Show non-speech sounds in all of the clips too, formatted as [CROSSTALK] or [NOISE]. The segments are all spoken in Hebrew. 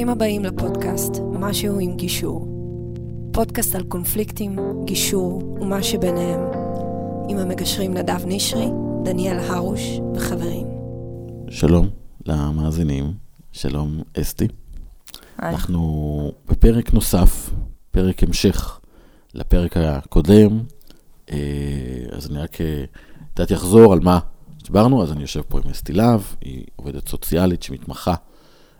ברוכים הבאים לפודקאסט משהו עם גישור. פודקאסט על קונפליקטים, גישור ומה שביניהם, עם המגשרים נדב נשרי, דניאל הרוש וחברים. שלום למאזינים, שלום אסתי. היי. אנחנו בפרק נוסף, פרק המשך לפרק הקודם, אה, אז אני רק אה, קצת אחזור על מה דיברנו, אז אני יושב פה עם אסתי להב, היא עובדת סוציאלית שמתמחה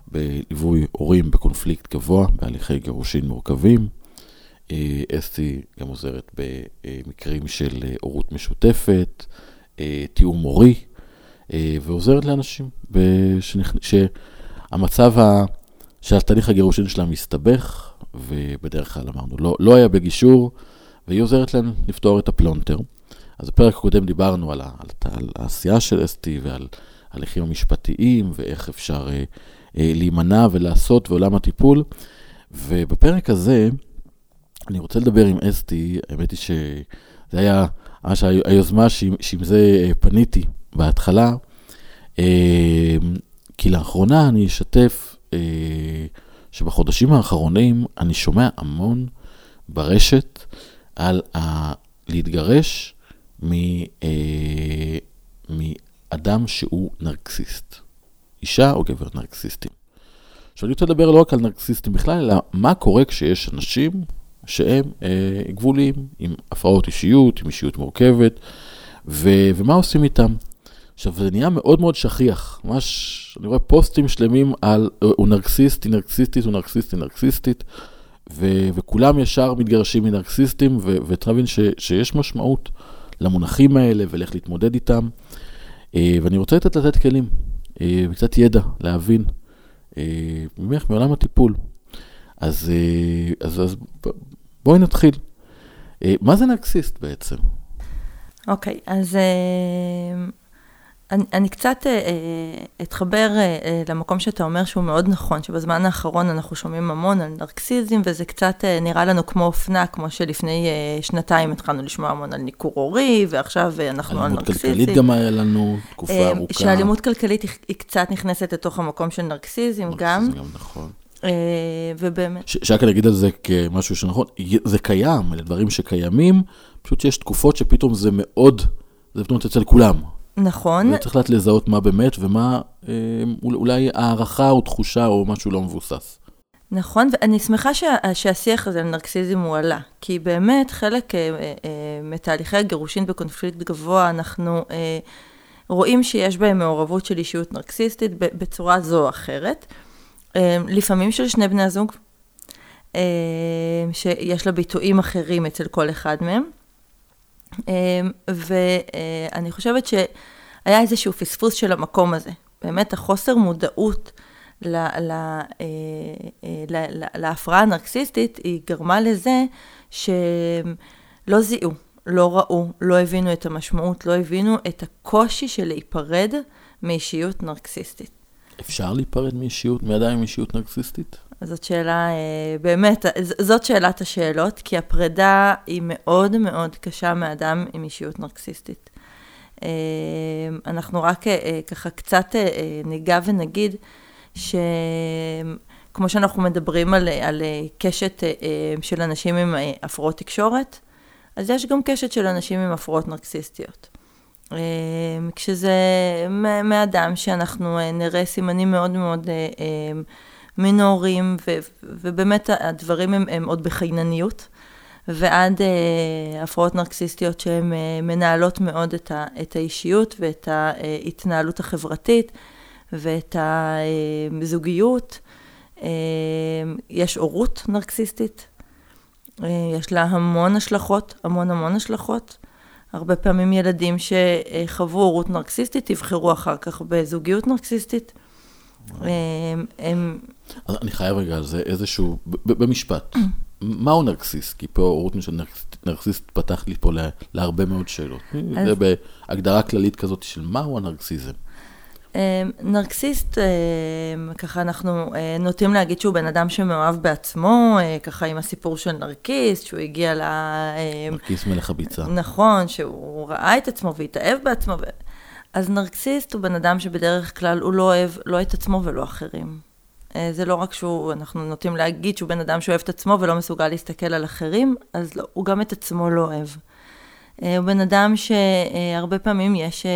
בליווי הורים בקונפליקט גבוה, בהליכי גירושין מורכבים. אה, אסתי גם עוזרת במקרים של אה, הורות משותפת, אה, תיאום הורי, אה, ועוזרת לאנשים בשנכ... שהמצב ה... שהתהליך הגירושין שלהם מסתבך, ובדרך כלל אמרנו, לא, לא היה בגישור, והיא עוזרת להם לפתור את הפלונטר. אז בפרק הקודם דיברנו על, ה, על, העשייה של אסתי ועל ההליכים המשפטיים, ואיך אפשר להימנע ולעשות בעולם הטיפול. ובפרק הזה, אני רוצה לדבר עם אסתי, האמת היא שזה היה ממש היוזמה שעם, זה אה, פניתי בהתחלה, אה, כי לאחרונה אני אשתף אה, שבחודשים האחרונים אני שומע המון ברשת על ה- להתגרש מ, אה, מאדם שהוא נרקסיסט. אישה או גבר נרקסיסטים. עכשיו אני רוצה לדבר לא רק על נרקסיסטים בכלל, אלא מה קורה כשיש אנשים שהם אה, גבוליים, עם הפרעות אישיות, עם אישיות מורכבת, ו- ומה עושים איתם. עכשיו, זה נהיה מאוד מאוד שכיח. ממש, אני רואה פוסטים שלמים על אה, הוא נרקסיסט, היא נרקסיסטית, הוא נרקסיסט, היא נרקסיסטית, ו- וכולם ישר מתגרשים מנרקסיסטים, ו- וצריך להבין ש- שיש משמעות למונחים האלה ולאיך להתמודד איתם. אה, ואני רוצה לתת לתת כלים, וקצת ידע, להבין, אה, ממך, מעולם הטיפול. אז, אה, אז, אז בואי נתחיל. אה, מה זה נרקסיסט בעצם? אוקיי, אז אה, אני, אני קצת אה, אה, אתחבר אה, אה, למקום שאתה אומר שהוא מאוד נכון, שבזמן האחרון אנחנו שומעים המון על נרקסיזם, וזה קצת אה, נראה לנו כמו אופנה, כמו שלפני אה, שנתיים התחלנו לשמוע המון על ניכור הורי, ועכשיו אה, אנחנו על אלימות נרקסיזם. כלכלית גם היה לנו תקופה אה, ארוכה. שאלימות כלכלית היא, היא קצת נכנסת לתוך המקום של נרקסיזם גם, זה גם נכון. אה, ובאמת, שרק אגיד על זה כמשהו שנכון, זה קיים, אלה דברים שקיימים, פשוט שיש תקופות שפתאום זה מאוד, זה פתאום אצל כולם. נכון, וצריך לדעת לזהות מה באמת ומה אה, אול- אולי הערכה או תחושה או משהו לא מבוסס. נכון, ואני שמחה שה, שהשיח הזה על נרקסיזם הוא עלה, כי באמת חלק אה, אה, אה, מתהליכי הגירושין בקונפליקט גבוה, אנחנו אה, רואים שיש בהם מעורבות של אישיות נרקסיסטית בצורה זו או אחרת, אה, לפעמים של שני בני הזוג, אה, שיש לה ביטויים אחרים אצל כל אחד מהם, ואני חושבת שהיה איזשהו פספוס של המקום הזה, באמת החוסר מודעות אה, אה, להפרעה הנרקסיסטית, היא גרמה לזה שלא זיהו, לא ראו, לא הבינו את המשמעות, לא הבינו את הקושי של להיפרד מאישיות נרקסיסטית. אפשר להיפרד מאישיות, מאדם עם אישיות נרקסיסטית? זאת שאלה, אה, באמת, ז- זאת שאלת השאלות, כי הפרידה היא מאוד מאוד קשה מאדם עם אישיות נרקסיסטית. אה, אנחנו רק אה, אה, ככה קצת אה, אה, ניגע ונגיד שכמו שאנחנו מדברים על, אה, על אה, קשת אה, אה, של אנשים עם אה, הפרעות תקשורת, אז יש גם קשת של אנשים עם הפרעות נרקסיסטיות. אה, כשזה מאדם שאנחנו אה, נראה סימנים מאוד מאוד מינוריים, ו- ובאמת הדברים הם, הם עוד בחינניות, ועד אה, הפרעות נרקסיסטיות שהן אה, מנהלות מאוד את, ה- את האישיות ואת ההתנהלות החברתית ואת הזוגיות. אה, יש הורות נרקסיסטית, אה, יש לה המון השלכות, המון המון השלכות. הרבה פעמים ילדים שחוו הורות נרקסיסטית יבחרו אחר כך בזוגיות נרקסיסטית. אה, הם, אני חייב רגע על זה איזשהו, במשפט. מהו נרקסיסט? כי פה רות נרקסיסט, פתח לי פה לה- להרבה מאוד שאלות. זה בהגדרה כללית כזאת של מהו הנרקסיזם. אה, נרקסיסט, אה, ככה אנחנו נוטים להגיד שהוא בן אדם שמאוהב בעצמו, ככה עם הסיפור של נרקיסט, שהוא הגיע ל... אה, נרקיס מלך הביצה. נכון, שהוא ראה את עצמו והתאהב בעצמו. ו... אז נרקסיסט הוא בן אדם שבדרך כלל הוא לא אוהב לא את עצמו ולא אחרים. אה, זה לא רק שהוא, אנחנו נוטים להגיד שהוא בן אדם שאוהב את עצמו ולא מסוגל להסתכל על אחרים, אז לא, הוא גם את עצמו לא אוהב. אה, הוא בן אדם שהרבה פעמים יש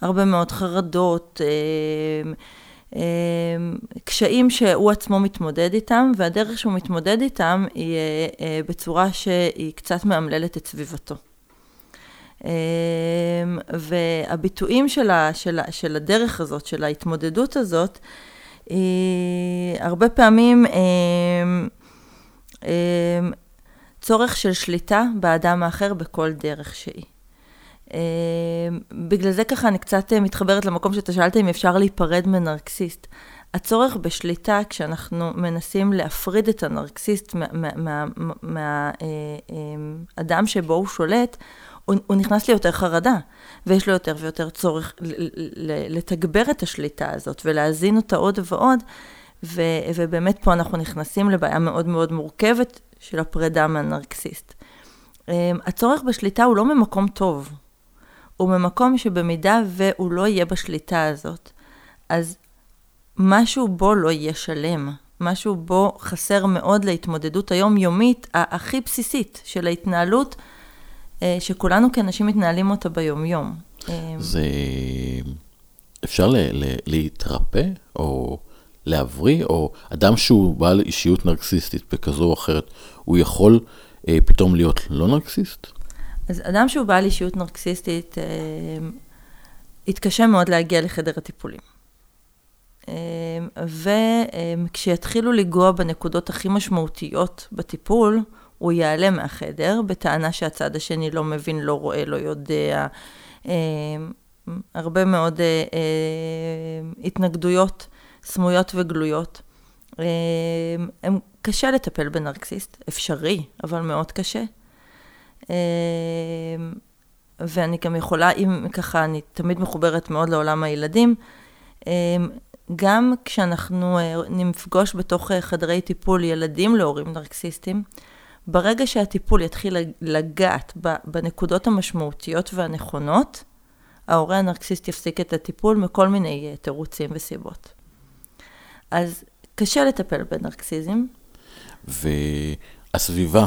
הרבה מאוד חרדות, קשיים שהוא עצמו מתמודד איתם, והדרך שהוא מתמודד איתם היא בצורה שהיא קצת מאמללת את סביבתו. והביטויים של, של, של הדרך הזאת, של ההתמודדות הזאת, היא הרבה פעמים צורך של שליטה באדם האחר בכל דרך שהיא. בגלל זה ככה אני קצת מתחברת למקום שאתה שאלת אם אפשר להיפרד מנרקסיסט. הצורך בשליטה, כשאנחנו מנסים להפריד את הנרקסיסט מהאדם מה, מה, מה, שבו הוא שולט, הוא, הוא נכנס ליותר חרדה, ויש לו יותר ויותר צורך לתגבר את השליטה הזאת ולהזין אותה עוד ועוד, ו, ובאמת פה אנחנו נכנסים לבעיה מאוד מאוד מורכבת של הפרידה מהנרקסיסט. אמ, הצורך בשליטה הוא לא ממקום טוב, הוא ממקום שבמידה והוא לא יהיה בשליטה הזאת, אז משהו בו לא יהיה שלם, משהו בו חסר מאוד להתמודדות היומיומית הכי בסיסית של ההתנהלות שכולנו כאנשים מתנהלים אותה ביומיום. אה, זה... אפשר ל- ל- להתרפא, או להבריא, או אדם שהוא בעל אישיות נרקסיסטית בכזו או אחרת, הוא יכול אה, פתאום להיות לא נרקסיסט? אז אדם שהוא בעל אישיות נרקסיסטית, אה, יתקשה מאוד להגיע לחדר הטיפולים. אה, וכשיתחילו לנגוע בנקודות הכי משמעותיות בטיפול, הוא יעלה מהחדר, בטענה שהצד השני לא מבין, לא רואה, לא יודע. אה, הרבה מאוד אה, אה, התנגדויות סמויות וגלויות. הם קשה לטפל בנרקסיסט, אפשרי, אבל מאוד קשה. ואני גם יכולה, אם ככה, אני תמיד מחוברת מאוד לעולם הילדים. גם כשאנחנו נפגוש בתוך חדרי טיפול ילדים להורים נרקסיסטים, ברגע שהטיפול יתחיל לגעת בנקודות המשמעותיות והנכונות, ההורה הנרקסיסט יפסיק את הטיפול מכל מיני אה, תירוצים וסיבות. אז קשה לטפל בנרקסיזם. והסביבה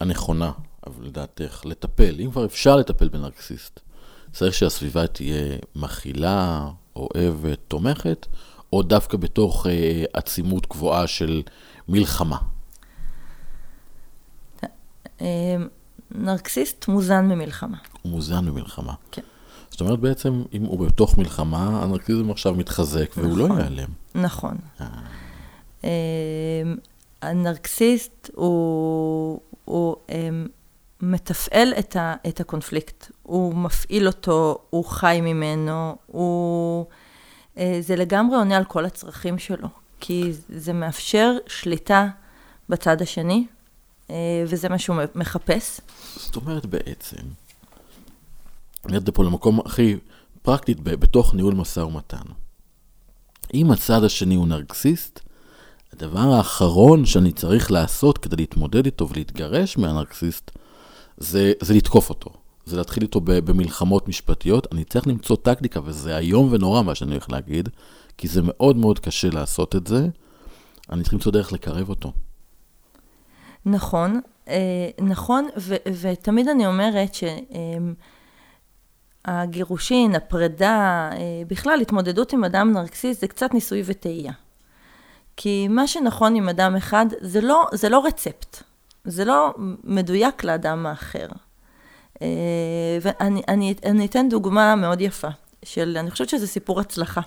הנכונה, אבל לדעתך, לטפל, אם כבר אפשר לטפל בנרקסיסט, צריך שהסביבה תהיה מכילה, אוהבת, תומכת, או דווקא בתוך אה, עצימות גבוהה של מלחמה? אמ, נרקסיסט מוזן ממלחמה. הוא מוזן ממלחמה. כן. זאת אומרת בעצם, אם הוא בתוך מלחמה, הנרקסיזם עכשיו מתחזק והוא לא נכון, לא ייעלם. נכון. אה. אמ, הנרקסיסט הוא, הוא אמ, מתפעל את, ה, את הקונפליקט, הוא מפעיל אותו, הוא חי ממנו, הוא... אה, זה לגמרי עונה על כל הצרכים שלו, כי זה מאפשר שליטה בצד השני, אה, וזה מה שהוא מחפש. זאת אומרת בעצם, אני יודע פה למקום הכי פרקטית בתוך ניהול משא ומתן. אם הצד השני הוא נרקסיסט, הדבר האחרון שאני צריך לעשות כדי להתמודד איתו ולהתגרש מהנרקסיסט, זה, זה לתקוף אותו. זה להתחיל איתו במלחמות משפטיות. אני צריך למצוא טקטיקה, וזה איום ונורא מה שאני הולך להגיד, כי זה מאוד מאוד קשה לעשות את זה. אני צריך למצוא דרך לקרב אותו. נכון, אה, נכון, ו, ותמיד אני אומרת שהגירושין, הפרידה, אה, בכלל התמודדות עם אדם נרקסיסט זה קצת ניסוי וטעייה. כי מה שנכון עם אדם אחד זה לא, זה לא רצפט, זה לא מדויק לאדם האחר. אה, ואני אני, אני אתן דוגמה מאוד יפה, של, אני חושבת שזה סיפור הצלחה.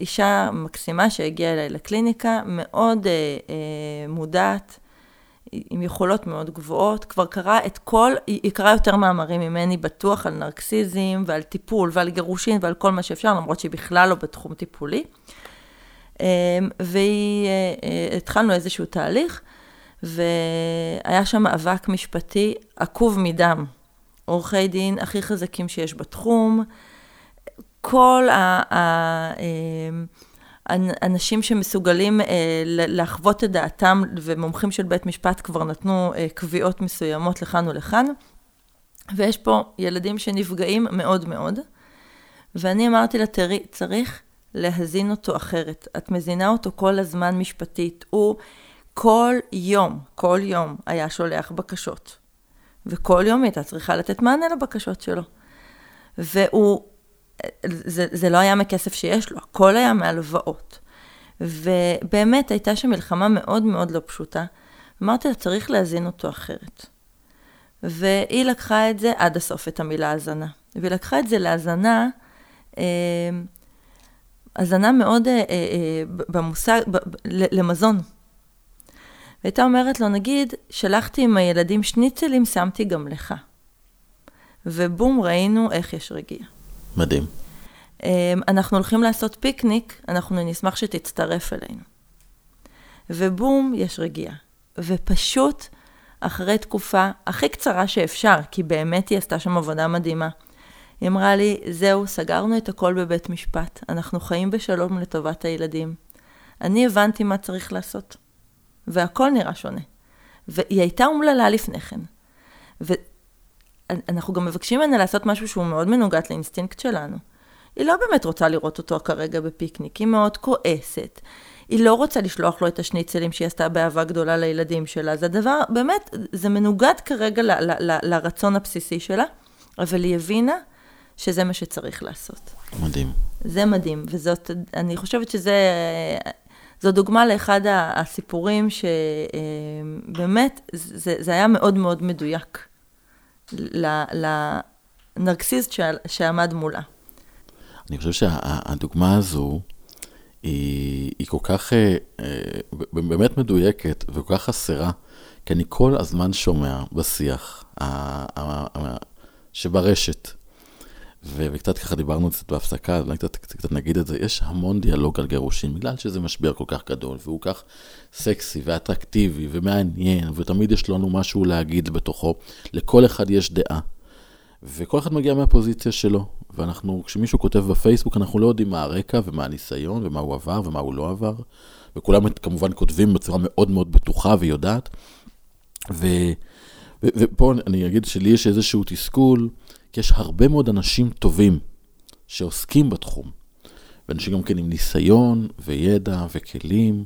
אישה מקסימה שהגיעה אליי לקליניקה, מאוד אה, אה, מודעת, עם יכולות מאוד גבוהות, כבר קראה את כל, היא קראה יותר מאמרים ממני בטוח על נרקסיזם ועל טיפול ועל גירושין ועל כל מה שאפשר, למרות שהיא בכלל לא בתחום טיפולי. אה, והתחלנו אה, אה, איזשהו תהליך, והיה שם מאבק משפטי עקוב מדם. עורכי דין הכי חזקים שיש בתחום, כל האנשים שמסוגלים אה, לחוות את דעתם, ומומחים של בית משפט כבר נתנו אה, קביעות מסוימות לכאן ולכאן, ויש פה ילדים שנפגעים מאוד מאוד, ואני אמרתי לה, תראי, צריך להזין אותו אחרת. את מזינה אותו כל הזמן משפטית. הוא כל יום, כל יום היה שולח בקשות. וכל יום היא הייתה צריכה לתת מענה לבקשות שלו. והוא, זה, זה לא היה מכסף שיש לו, הכל היה מהלוואות. ובאמת הייתה שם מלחמה מאוד מאוד לא פשוטה. אמרתי לה, צריך להזין אותו אחרת. והיא לקחה את זה עד הסוף, את המילה הזנה. והיא לקחה את זה להזנה, אה, הזנה מאוד אה, אה, במושג, ב, למזון. והייתה אומרת לו, נגיד, שלחתי עם הילדים שניצלים, שמתי גם לך. ובום, ראינו איך יש רגיעה. מדהים. אנחנו הולכים לעשות פיקניק, אנחנו נשמח שתצטרף אלינו. ובום, יש רגיעה. ופשוט, אחרי תקופה הכי קצרה שאפשר, כי באמת היא עשתה שם עבודה מדהימה, היא אמרה לי, זהו, סגרנו את הכל בבית משפט, אנחנו חיים בשלום לטובת הילדים. אני הבנתי מה צריך לעשות, והכל נראה שונה. והיא הייתה אומללה לפני כן. ואנחנו גם מבקשים ממנה לעשות משהו שהוא מאוד מנוגד לאינסטינקט שלנו. היא לא באמת רוצה לראות אותו כרגע בפיקניק, היא מאוד כועסת. היא לא רוצה לשלוח לו את השניצלים שהיא עשתה באהבה גדולה לילדים שלה. זה דבר, באמת, זה מנוגד כרגע ל, ל, ל, לרצון הבסיסי שלה, אבל היא הבינה שזה מה שצריך לעשות. מדהים. זה מדהים, וזאת, אני חושבת שזה, זו דוגמה לאחד הסיפורים שבאמת, זה, זה היה מאוד מאוד מדויק לנרקסיסט שעמד מולה. אני חושב שהדוגמה הזו, היא, היא כל כך, אה, אה, באמת מדויקת וכל כך חסרה, כי אני כל הזמן שומע בשיח שברשת, וקצת ככה דיברנו קצת בהפסקה, אולי קצת, קצת נגיד את זה, יש המון דיאלוג על גירושים, בגלל שזה משבר כל כך גדול, והוא כך סקסי ואטרקטיבי ומעניין, ותמיד יש לנו משהו להגיד בתוכו, לכל אחד יש דעה. וכל אחד מגיע מהפוזיציה שלו, ואנחנו, כשמישהו כותב בפייסבוק, אנחנו לא יודעים מה הרקע ומה הניסיון ומה הוא עבר ומה הוא לא עבר, וכולם כמובן כותבים בצורה מאוד מאוד בטוחה ויודעת. ו, ו, ופה אני אגיד שלי יש איזשהו תסכול, כי יש הרבה מאוד אנשים טובים שעוסקים בתחום, ואנשים גם כן עם ניסיון וידע וכלים,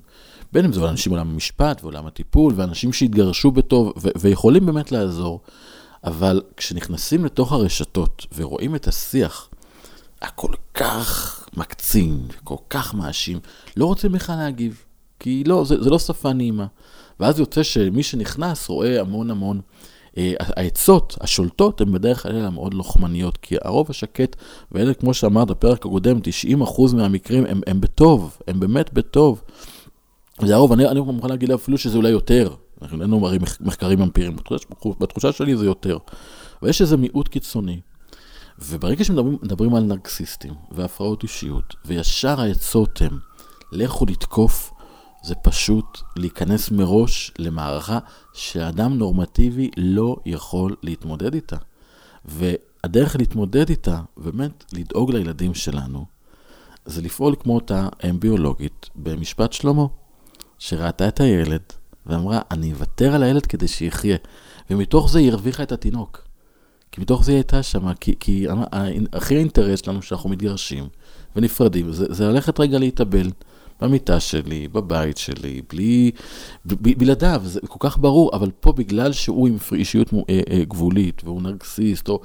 בין אם זה אנשים מעולם המשפט ועולם הטיפול, ואנשים שהתגרשו בטוב ו- ויכולים באמת לעזור. אבל כשנכנסים לתוך הרשתות ורואים את השיח הכל כך מקצין, כל כך מאשים, לא רוצים בכלל להגיב, כי לא, זה, זה לא שפה נעימה. ואז יוצא שמי שנכנס רואה המון המון, העצות, השולטות, הן בדרך כלל מאוד לוחמניות, כי הרוב השקט, ואלה, כמו שאמרת בפרק הקודם, 90% מהמקרים הם, הם בטוב, הם באמת בטוב. זה הרוב, אני, אני מוכן להגיד אפילו שזה אולי יותר, אין לנו הרי מחקרים אמפיריים, בתחושה, בתחושה שלי זה יותר. ויש איזה מיעוט קיצוני. וברגע שמדברים על נרקסיסטים והפרעות אישיות, וישר העצות הן, לכו לתקוף, זה פשוט להיכנס מראש למערכה שאדם נורמטיבי לא יכול להתמודד איתה. והדרך להתמודד איתה, באמת לדאוג לילדים שלנו, זה לפעול כמו אותה אם ביולוגית במשפט שלמה, שראתה את הילד, ואמרה, אני אוותר על הילד כדי שיחיה. ומתוך זה היא הרוויחה את התינוק. כי מתוך זה היא הייתה שם, כי, כי הכי האינטרס שלנו שאנחנו מתגרשים ונפרדים, זה, זה ללכת רגע להתאבל במיטה שלי, בבית שלי, בלי, בלעדיו, זה כל כך ברור, אבל פה בגלל שהוא עם אישיות אה, אה, גבולית, והוא נרקסיסט, או,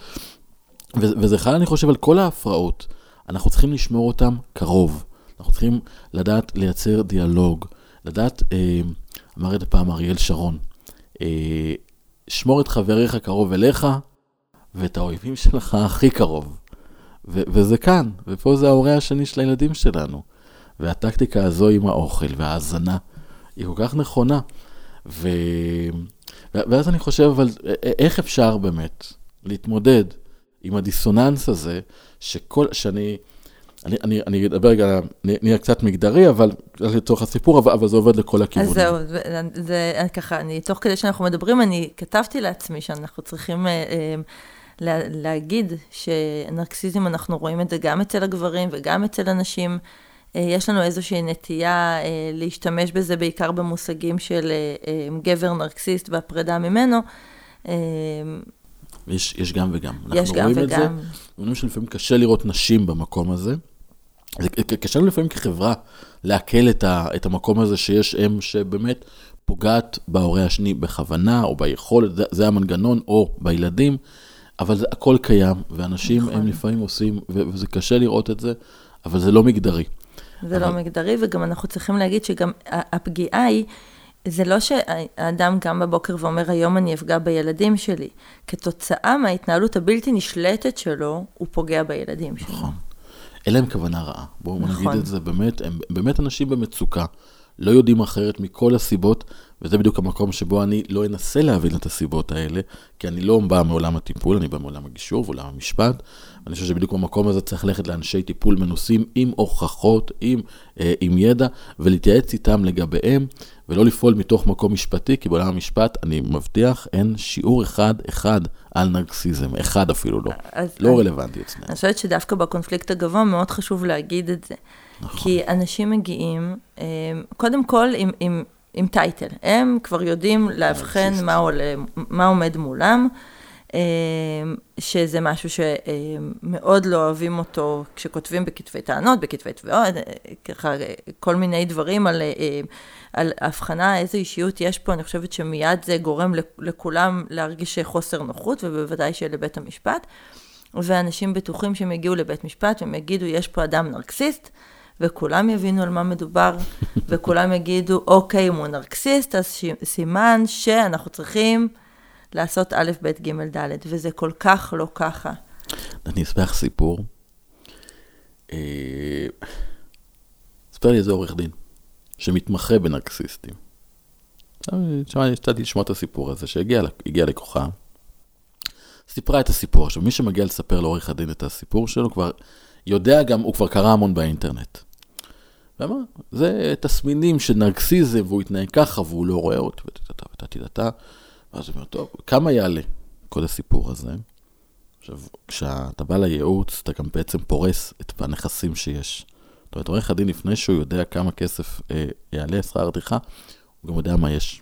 וזה חל, אני חושב, על כל ההפרעות, אנחנו צריכים לשמור אותם קרוב. אנחנו צריכים לדעת לייצר דיאלוג, לדעת... אה, אמר את הפעם אריאל שרון, שמור את חבריך קרוב אליך, ואת האויבים שלך הכי קרוב. ו- וזה כאן, ופה זה ההורה השני של הילדים שלנו. והטקטיקה הזו עם האוכל וההאזנה היא כל כך נכונה. ו... ואז אני חושב, אבל איך אפשר באמת להתמודד עם הדיסוננס הזה, שכל, שאני... אני, אני, אני אדבר רגע, נהיה קצת מגדרי, אבל לצורך הסיפור, אבל, אבל זה עובד לכל הכיוונים. אז זהו, זה, זה ככה, אני, תוך כדי שאנחנו מדברים, אני כתבתי לעצמי שאנחנו צריכים אה, אה, לה, להגיד שנרקסיזם, אנחנו רואים את זה גם אצל הגברים וגם אצל הנשים. אה, יש לנו איזושהי נטייה אה, להשתמש בזה בעיקר במושגים של אה, גבר נרקסיסט והפרידה ממנו. יש, יש גם וגם. יש גם וגם. אנחנו רואים את זה, רואים שלפעמים קשה לראות נשים במקום הזה. זה קשה לנו לפעמים כחברה לעכל את, ה, את המקום הזה שיש אם שבאמת פוגעת בהורה השני בכוונה, או ביכולת, זה, זה המנגנון, או בילדים, אבל זה הכל קיים, ואנשים נכון. הם לפעמים עושים, ו- וזה קשה לראות את זה, אבל זה לא מגדרי. זה לא אבל... לא מגדרי, וגם אנחנו צריכים להגיד שגם הפגיעה היא, זה לא שהאדם קם בבוקר ואומר, היום אני אפגע בילדים שלי. כתוצאה מההתנהלות הבלתי נשלטת שלו, הוא פוגע בילדים שלו. נכון. אין להם כוונה רעה. בואו נכון. נגיד את זה, באמת, הם באמת אנשים במצוקה. לא יודעים אחרת מכל הסיבות, וזה בדיוק המקום שבו אני לא אנסה להבין את הסיבות האלה, כי אני לא בא מעולם הטיפול, אני בא מעולם הגישור ועולם המשפט. אני חושב שבדיוק במקום הזה צריך ללכת לאנשי טיפול מנוסים עם הוכחות, עם, אה, עם ידע, ולהתייעץ איתם לגביהם, ולא לפעול מתוך מקום משפטי, כי בעולם המשפט, אני מבטיח, אין שיעור אחד, אחד על נרקסיזם, אחד אפילו לא. לא אני, רלוונטי אצלנו. אני חושבת שדווקא בקונפליקט הגבוה מאוד חשוב להגיד את זה. נכון. כי אנשים מגיעים, אה, קודם כל עם, עם, עם טייטל. הם כבר יודעים לאבחן מה, עולה, מה עומד מולם, אה, שזה משהו שמאוד לא אוהבים אותו כשכותבים בכתבי טענות, בכתבי תביעות, אה, ככה כל מיני דברים על, על הבחנה, איזה אישיות יש פה, אני חושבת שמיד זה גורם לכולם להרגיש חוסר נוחות, ובוודאי שלבית המשפט. ואנשים בטוחים שהם יגיעו לבית משפט והם יגידו, יש פה אדם נרקסיסט, וכולם יבינו על מה מדובר, [LAUGHS] וכולם יגידו, אוקיי, אם הוא נרקסיסט, אז סימן שאנחנו צריכים לעשות א', ב', ג', ד', וזה כל כך לא ככה. אני אספר סיפור. אה, אספר לי איזה עורך דין, שמתמחה בנרקסיסטים. שמעתי, יצאתי לשמוע את הסיפור הזה, שהגיע לקוחה, סיפרה את הסיפור. עכשיו, מי שמגיע לספר לעורך הדין את הסיפור שלו, כבר יודע גם, הוא כבר קרא המון באינטרנט. ואמר, זה תסמינים של נרקסיזם, והוא יתנהג ככה, והוא לא רואה אותי, ותתתה ותתתה. ואז הוא אומר, טוב, כמה יעלה כל הסיפור הזה? עכשיו, כשאתה בא לייעוץ, אתה גם בעצם פורס את הנכסים שיש. זאת אומרת, עורך הדין, לפני שהוא יודע כמה כסף אה, יעלה שכר הטרחה, הוא גם יודע מה יש.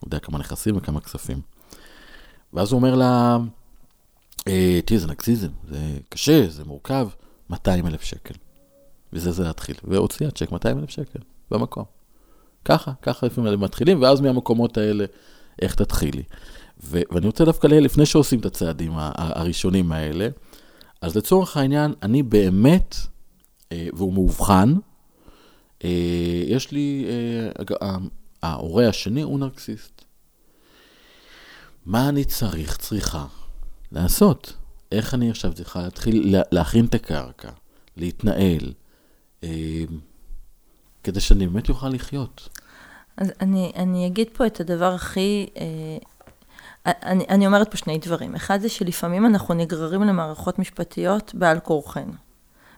הוא יודע כמה נכסים וכמה כספים. ואז הוא אומר לה, אה, תראי, זה נרקסיזם, זה קשה, זה מורכב, 200 אלף שקל. וזה זה להתחיל. והוציאה צ'ק 200 אלף שקל במקום. ככה, ככה לפעמים מתחילים, ואז מהמקומות האלה, איך תתחילי. ו- ואני רוצה דווקא, לפני שעושים את הצעדים הראשונים האלה, אז לצורך העניין, אני באמת, אה, והוא מאובחן, אה, יש לי, אה, ההורה השני הוא נרקסיסט. מה אני צריך, צריכה לעשות? איך אני עכשיו צריכה להתחיל להכין את הקרקע, להתנהל, כדי שאני באמת אוכל לחיות. אז אני, אני אגיד פה את הדבר הכי... אה, אני, אני אומרת פה שני דברים. אחד זה שלפעמים אנחנו נגררים למערכות משפטיות בעל כורחנו.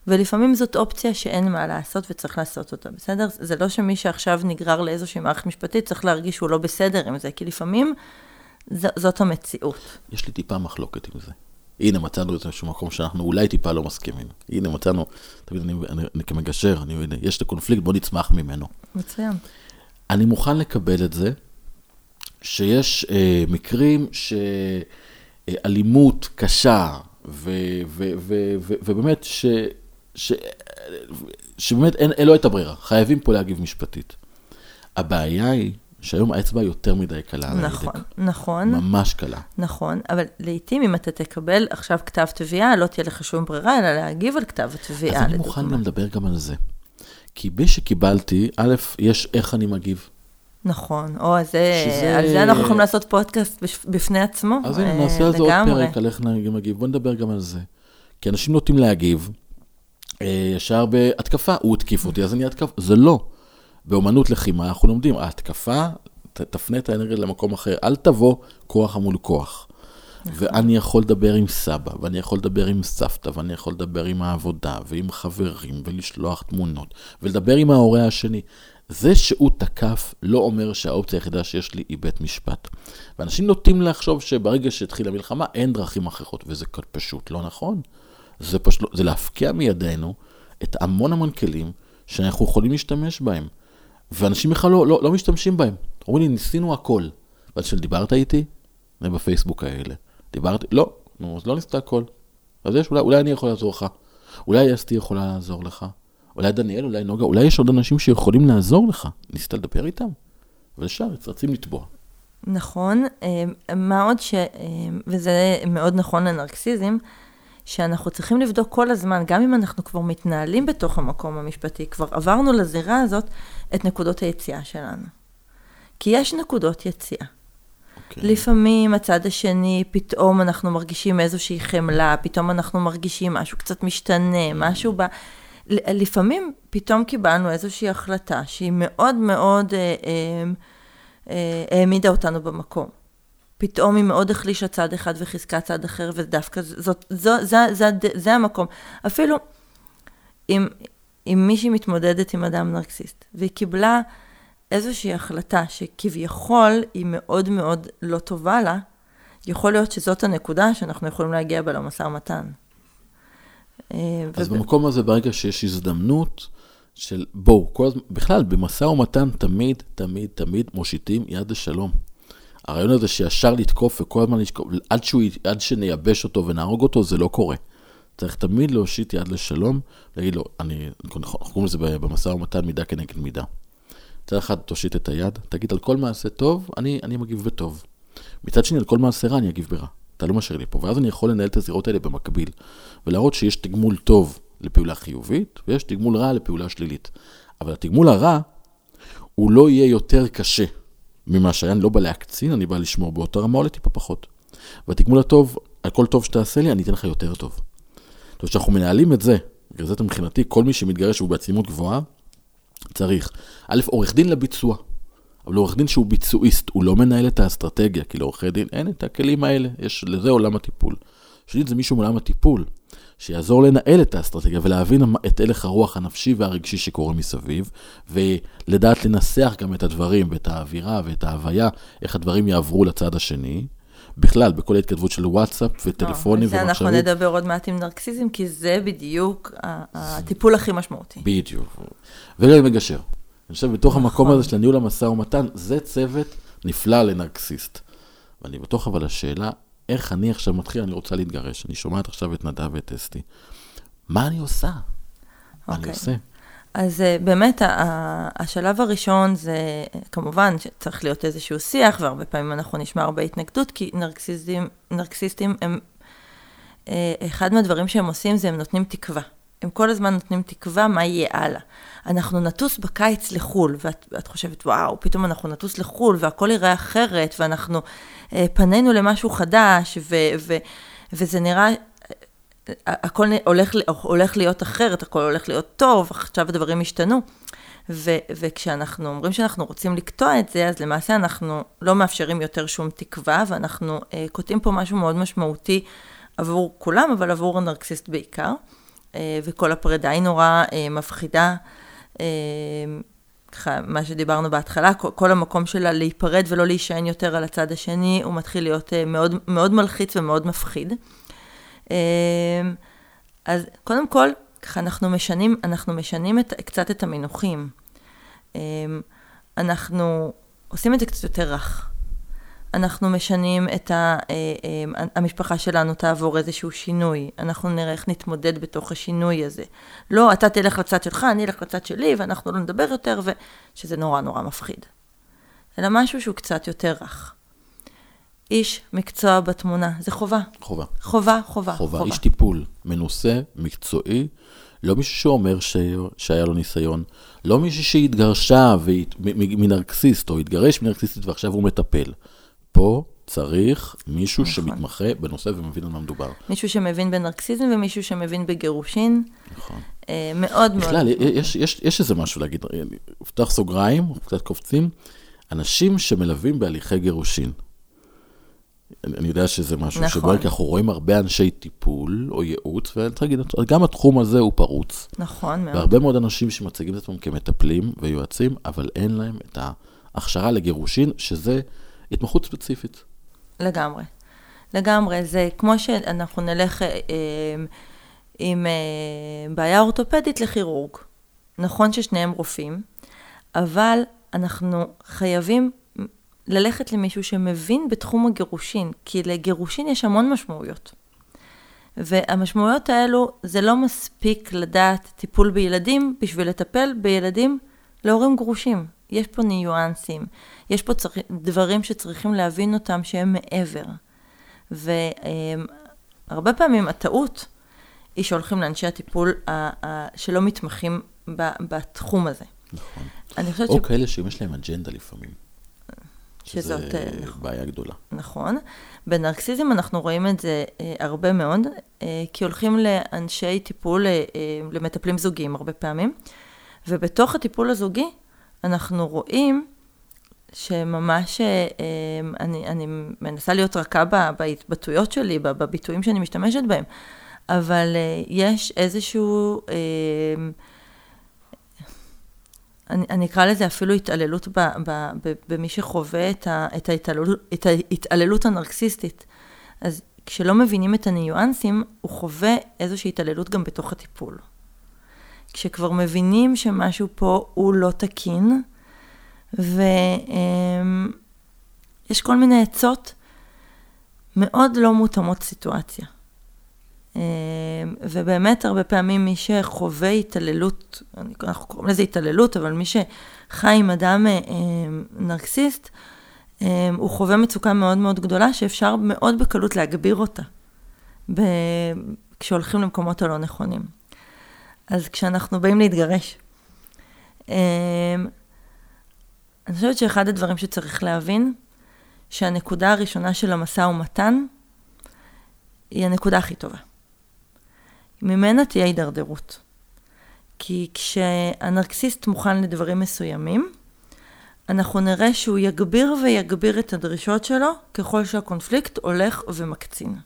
ולפעמים זאת אופציה שאין מה לעשות וצריך לעשות אותה, בסדר? זה לא שמי שעכשיו נגרר לאיזושהי מערכת משפטית צריך להרגיש שהוא לא בסדר עם זה, כי לפעמים ז, זאת המציאות. יש לי טיפה מחלוקת עם זה. הנה מצאנו איזשהו מקום שאנחנו אולי טיפה לא מסכימים. הנה מצאנו, תמיד אני, אני, אני כמגשר, אני, הנה, יש את הקונפליקט, בוא נצמח ממנו. מצוין. אני מוכן לקבל את זה, שיש אה, מקרים שאלימות קשה, ו, ו, ו, ו, ובאמת, ש, ש, שבאמת אין, אין לו את הברירה, חייבים פה להגיב משפטית. הבעיה היא שהיום האצבע יותר מדי קלה על נכון, ההדק. נכון. ממש קלה. נכון, אבל לעתים אם אתה תקבל עכשיו כתב תביעה, לא תהיה לך שום ברירה, אלא להגיב על כתב התביעה, אז אני מוכן גם לדבר גם על זה. כי בי שקיבלתי, א', יש איך אני מגיב. נכון, או, אז שזה... על זה אנחנו יכולים לעשות פודקאסט בפני עצמו, אז הנה, נעשה על זה עוד פרק, על איך אני מגיב. בוא נדבר גם על זה. כי אנשים נוטים להגיב אה, ישר בהתקפה, הוא התקיף אותי, אז אני אתקף. זה לא. באומנות לחימה אנחנו לומדים, ההתקפה, ת, תפנה את האנרגיה למקום אחר, אל תבוא כוח מול כוח. נכון. ואני יכול לדבר עם סבא, ואני יכול לדבר עם סבתא, ואני יכול לדבר עם העבודה, ועם חברים, ולשלוח תמונות, ולדבר עם ההורה השני. זה שהוא תקף לא אומר שהאופציה היחידה שיש לי היא בית משפט. ואנשים נוטים לחשוב שברגע שהתחילה המלחמה אין דרכים אחרות, וזה פשוט לא נכון. זה פשוט, לא, זה להפקיע מידינו את המון המון כלים שאנחנו יכולים להשתמש בהם. ואנשים בכלל לא, לא, לא משתמשים בהם. אומרים לי, ניסינו הכל. ואז כשדיברת איתי, זה בפייסבוק האלה. דיברתי, לא, נו, אז לא ניסית הכל. אז יש, אולי, אולי אני יכול לעזור לך. אולי אסתי יכולה לעזור לך. אולי דניאל, אולי נוגה, אולי יש עוד אנשים שיכולים לעזור לך. ניסית לדבר איתם? ולשם רצים לתבוע. נכון, אה, מה עוד ש... אה, וזה מאוד נכון לנרקסיזם, שאנחנו צריכים לבדוק כל הזמן, גם אם אנחנו כבר מתנהלים בתוך המקום המשפטי, כבר עברנו לזירה הזאת, את נקודות היציאה שלנו. כי יש נקודות יציאה. Okay. אוקיי. לפעמים הצד השני, פתאום אנחנו מרגישים איזושהי חמלה, פתאום אנחנו מרגישים משהו קצת משתנה, משהו ב... לפעמים פתאום קיבלנו איזושהי החלטה שהיא מאוד מאוד אה, אה, אה, העמידה אותנו במקום. פתאום היא מאוד החלישה צד אחד וחיזקה צד אחר, ודווקא זאת, זו, זה, זה, זה, זה המקום. אפילו אם, אם מישהי מתמודדת עם אדם נרקסיסט, והיא קיבלה איזושהי החלטה שכביכול היא מאוד מאוד לא טובה לה, יכול להיות שזאת הנקודה שאנחנו יכולים להגיע בה למשא ומתן. אה, אז וב... במקום הזה, ברגע שיש הזדמנות של בואו, כל הזמן, בכלל, במשא ומתן תמיד, תמיד, תמיד מושיטים יד לשלום. הרעיון הזה שישר לתקוף וכל הזמן לתקוף, עד, שהוא, עד שנייבש אותו ונהרוג אותו, זה לא קורה. צריך תמיד להושיט יד לשלום, להגיד לו, אני, אנחנו קוראים לזה במשא ומתן מידה כנגד מידה. מצד אחד תושיט את היד, תגיד על כל מעשה טוב, אני, אני מגיב בטוב. מצד שני, על כל מעשה רע אני אגיב ברע. אתה לא משאיר לי פה. ואז אני יכול לנהל את הזירות האלה במקביל, ולהראות שיש תגמול טוב לפעולה חיובית, ויש תגמול רע לפעולה שלילית. אבל התגמול הרע, הוא לא יהיה יותר קשה ממה שהיה, אני לא בא להקצין, אני בא לשמור באותה רמה או לטיפה פחות. והתגמול הטוב, על כל טוב שתעשה לי, אני אתן לך יותר טוב. זאת אומרת, כשאנחנו מנהלים את זה, בגלל זה מבחינתי, כל מי שמתגרש הוא בעצימות גבוהה, צריך. א', עורך דין לביצוע. אבל עורך דין שהוא ביצועיסט, הוא לא מנהל את האסטרטגיה, כי לעורכי דין אין את הכלים האלה, יש לזה עולם הטיפול. שנית, זה מישהו מעולם הטיפול, שיעזור לנהל את האסטרטגיה ולהבין את הלך הרוח הנפשי והרגשי שקורה מסביב, ולדעת לנסח גם את הדברים ואת האווירה ואת ההוויה, איך הדברים יעברו לצד השני. בכלל, בכל ההתכתבות של וואטסאפ וטלפונים ומחשבים. אנחנו נדבר עוד מעט עם נרקסיזם, כי זה בדיוק הטיפול הכי משמעותי. בדיוק. וגם מגשר. אני חושב, בתוך המקום הזה של הניהול המשא ומתן, זה צוות נפלא לנרקסיסט. ואני בטוח אבל השאלה, איך אני עכשיו מתחיל, אני רוצה להתגרש. אני שומעת עכשיו את נדב ואת אסתי. מה אני עושה? מה אני אוקיי. עושה? אז אה, באמת, השלב הראשון זה, כמובן שצריך להיות איזשהו שיח, והרבה פעמים אנחנו נשמע הרבה התנגדות, כי נרקסיסטים, נרקסיסטים הם, אה, אחד מהדברים שהם עושים זה הם נותנים תקווה. הם כל הזמן נותנים תקווה מה יהיה הלאה. אנחנו נטוס בקיץ לחו"ל, ואת, ואת חושבת, וואו, פתאום אנחנו נטוס לחו"ל, והכל יראה אחרת, ואנחנו אה, פנינו למשהו חדש, ו, ו, וזה נראה הכל הולך, הולך להיות אחרת, הכל הולך להיות טוב, עכשיו הדברים השתנו. ו, וכשאנחנו אומרים שאנחנו רוצים לקטוע את זה, אז למעשה אנחנו לא מאפשרים יותר שום תקווה, ואנחנו אה, קוטעים פה משהו מאוד משמעותי עבור כולם, אבל עבור הנרקסיסט בעיקר. אה, וכל הפרידה היא נורא אה, מפחידה. אה, ככה, מה שדיברנו בהתחלה, כל, המקום שלה להיפרד ולא להישען יותר על הצד השני, הוא מתחיל להיות מאוד, מאוד מלחיץ ומאוד מפחיד. אז קודם כל, ככה אנחנו משנים, אנחנו משנים את, קצת את המינוחים. אנחנו עושים את זה קצת יותר רך. אנחנו משנים את ה... אה, אמ, המשפחה שלנו תעבור איזשהו שינוי. אנחנו נראה איך נתמודד בתוך השינוי הזה. לא, אתה תלך לצד שלך, אני אלך לצד שלי, ואנחנו לא נדבר יותר, ושזה נורא נורא מפחיד. אלא משהו שהוא קצת יותר רך. איש מקצוע בתמונה, זה חובה. חובה. חובה, חובה. חובה, איש טיפול, מנוסה, מקצועי, לא מישהו שאומר ש... שהיה לו ניסיון, לא מישהו שהתגרשה והת... מנרקסיסט, או התגרש מנרקסיסטית ועכשיו הוא מטפל. פה צריך מישהו נכון. שמתמחה בנושא ומבין על מה מדובר. מישהו שמבין בנרקסיזם ומישהו שמבין בגירושין. נכון. אה, מאוד בכלל, מאוד. בכלל, יש, יש, יש איזה משהו להגיד, פתח סוגריים, קצת קופצים, אנשים שמלווים בהליכי גירושין. אני יודע שזה משהו נכון. שבו אנחנו רואים הרבה אנשי טיפול או ייעוץ, ואני רוצה להגיד, גם התחום הזה הוא פרוץ. נכון מאוד. והרבה מאוד אנשים שמציגים את עצמם כמטפלים ויועצים, אבל אין להם את ההכשרה לגירושין, שזה התמחות ספציפית. לגמרי. לגמרי. זה כמו שאנחנו נלך אה, עם אה, בעיה אורתופדית לכירורג. נכון ששניהם רופאים, אבל אנחנו חייבים ללכת למישהו שמבין בתחום הגירושין, כי לגירושין יש המון משמעויות. והמשמעויות האלו, זה לא מספיק לדעת טיפול בילדים בשביל לטפל בילדים להורים גרושים. יש פה ניואנסים, יש פה צר... דברים שצריכים להבין אותם שהם מעבר. והרבה פעמים הטעות היא שהולכים לאנשי הטיפול שלא מתמחים בתחום הזה. נכון. אני חושבת או ש... כאלה שיש להם אג'נדה לפעמים. שזאת... שזה אה, נכון. בעיה גדולה. נכון. בנרקסיזם אנחנו רואים את זה אה, הרבה מאוד, אה, כי הולכים לאנשי טיפול, אה, אה, למטפלים זוגיים הרבה פעמים, ובתוך הטיפול הזוגי אנחנו רואים שממש, אה, אה, אני, אני מנסה להיות רכה בהתבטאויות שלי, בביטויים שאני משתמשת בהם, אבל אה, יש איזשהו, אני, אני אקרא לזה אפילו התעללות ב, ב, ב, במי שחווה את, ה, את, ההתעללות, את ההתעללות הנרקסיסטית. אז כשלא מבינים את הניואנסים, הוא חווה איזושהי התעללות גם בתוך הטיפול. כשכבר מבינים שמשהו פה הוא לא תקין, ויש כל מיני עצות מאוד לא מותאמות סיטואציה. ובאמת הרבה פעמים מי שחווה התעללות, אנחנו קוראים לזה התעללות, אבל מי שחי עם אדם נרקסיסט, הוא חווה מצוקה מאוד מאוד גדולה שאפשר מאוד בקלות להגביר אותה. כשהולכים למקומות הלא נכונים. אז כשאנחנו באים להתגרש, אני חושבת שאחד הדברים שצריך להבין, שהנקודה הראשונה של המשא ומתן היא הנקודה הכי טובה. ממנה תהיה הידרדרות. כי כשהנרקסיסט מוכן לדברים מסוימים, אנחנו נראה שהוא יגביר ויגביר את הדרישות שלו ככל שהקונפליקט הולך ומקצין.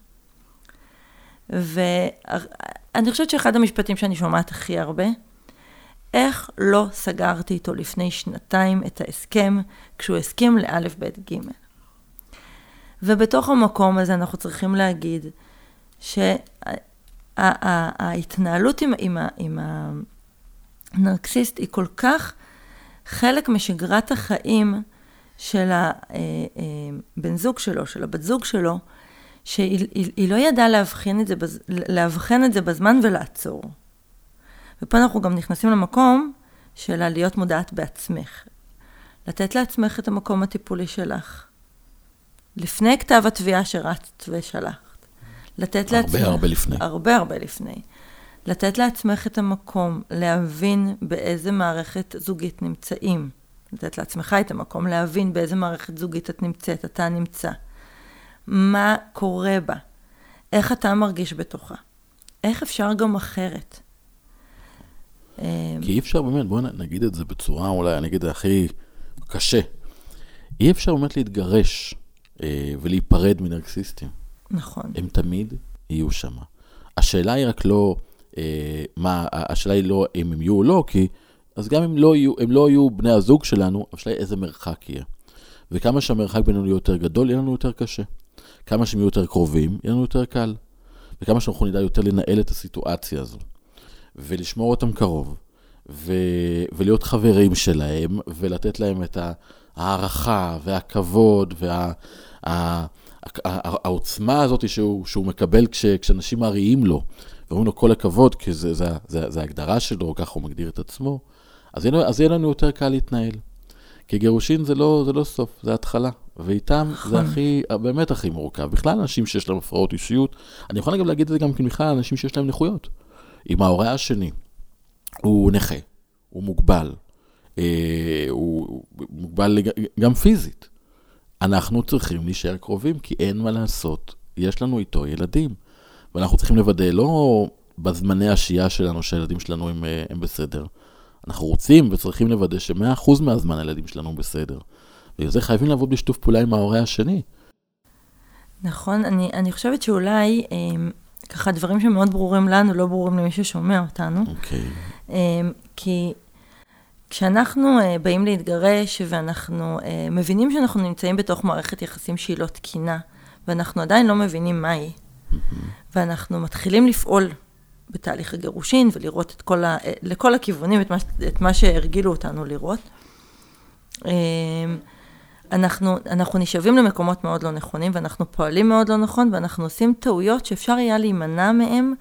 ואני חושבת שאחד המשפטים שאני שומעת הכי הרבה, איך לא סגרתי איתו לפני שנתיים את ההסכם, כשהוא הסכים לאלף, בית, ג'. ובתוך המקום הזה אנחנו צריכים להגיד שההתנהלות עם, עם, עם הנרקסיסט היא כל כך חלק משגרת החיים של הבן זוג שלו, של הבת זוג שלו, שהיא לא ידעה להבחין את זה, לאבחן את זה בזמן ולעצור. ופה אנחנו גם נכנסים למקום של להיות מודעת בעצמך. לתת לעצמך את המקום הטיפולי שלך. לפני כתב התביעה שרצת ושלחת. לתת הרבה לעצמך... הרבה הרבה לפני. הרבה הרבה לפני. לתת לעצמך את המקום להבין באיזה מערכת זוגית נמצאים. לתת לעצמך את המקום להבין באיזה מערכת זוגית את נמצאת, אתה נמצא. מה קורה בה? איך אתה מרגיש בתוכה? איך אפשר גם אחרת? כי אי אפשר באמת, בואו נגיד את זה בצורה אולי, אני אגיד את זה הכי קשה. אי אפשר באמת להתגרש אה, ולהיפרד מנרקסיסטים. נכון. הם תמיד יהיו שם. השאלה היא רק לא, אה, מה, השאלה היא לא אם הם יהיו או לא, כי אז גם אם לא יהיו, הם לא יהיו בני הזוג שלנו, השאלה היא איזה מרחק יהיה. וכמה שהמרחק בינינו יהיה יותר גדול, יהיה לנו יותר קשה. כמה שהם יהיו יותר קרובים, יהיה לנו יותר קל. וכמה שאנחנו נדע יותר לנהל את הסיטואציה הזו. ולשמור אותם קרוב, ו... ולהיות חברים שלהם, ולתת להם את ההערכה והכבוד וה... הזאת שהוא, שהוא מקבל כש... כשאנשים מריעים לו, ואומרים לו כל הכבוד, כי זה, זה ההגדרה שלו, ככה הוא מגדיר את עצמו, אז יהיה, אז יהיה לנו יותר קל להתנהל. כי גירושין זה לא, זה לא סוף, זה התחלה. ואיתם נכון. זה הכי, באמת הכי מורכב. בכלל אנשים שיש להם הפרעות אישיות, אני יכול גם להגיד את זה גם בכלל אנשים שיש להם נכויות. אם ההורה השני הוא נכה, הוא מוגבל, אה, הוא מוגבל גם פיזית, אנחנו צריכים להישאר קרובים, כי אין מה לעשות, יש לנו איתו ילדים. ואנחנו צריכים לוודא, לא בזמני השהייה שלנו שהילדים שלנו הם, אה, הם בסדר. אנחנו רוצים וצריכים לוודא ש-100% מהזמן הילדים שלנו בסדר. ובגלל זה חייבים לעבוד בשיתוף פעולה עם ההורה השני. נכון, אני, אני חושבת שאולי אה, ככה דברים שמאוד ברורים לנו, לא ברורים למי ששומע אותנו. אוקיי. Okay. אמ, כי כשאנחנו uh, באים להתגרש ואנחנו uh, מבינים שאנחנו נמצאים בתוך מערכת יחסים שהיא לא תקינה, ואנחנו עדיין לא מבינים מהי, mm-hmm. ואנחנו מתחילים לפעול בתהליך הגירושין ולראות את כל ה, לכל הכיוונים את מה, את מה שהרגילו אותנו לראות. Um, אנחנו, אנחנו נשאבים למקומות מאוד לא נכונים, ואנחנו פועלים מאוד לא נכון, ואנחנו עושים טעויות שאפשר היה להימנע מהם,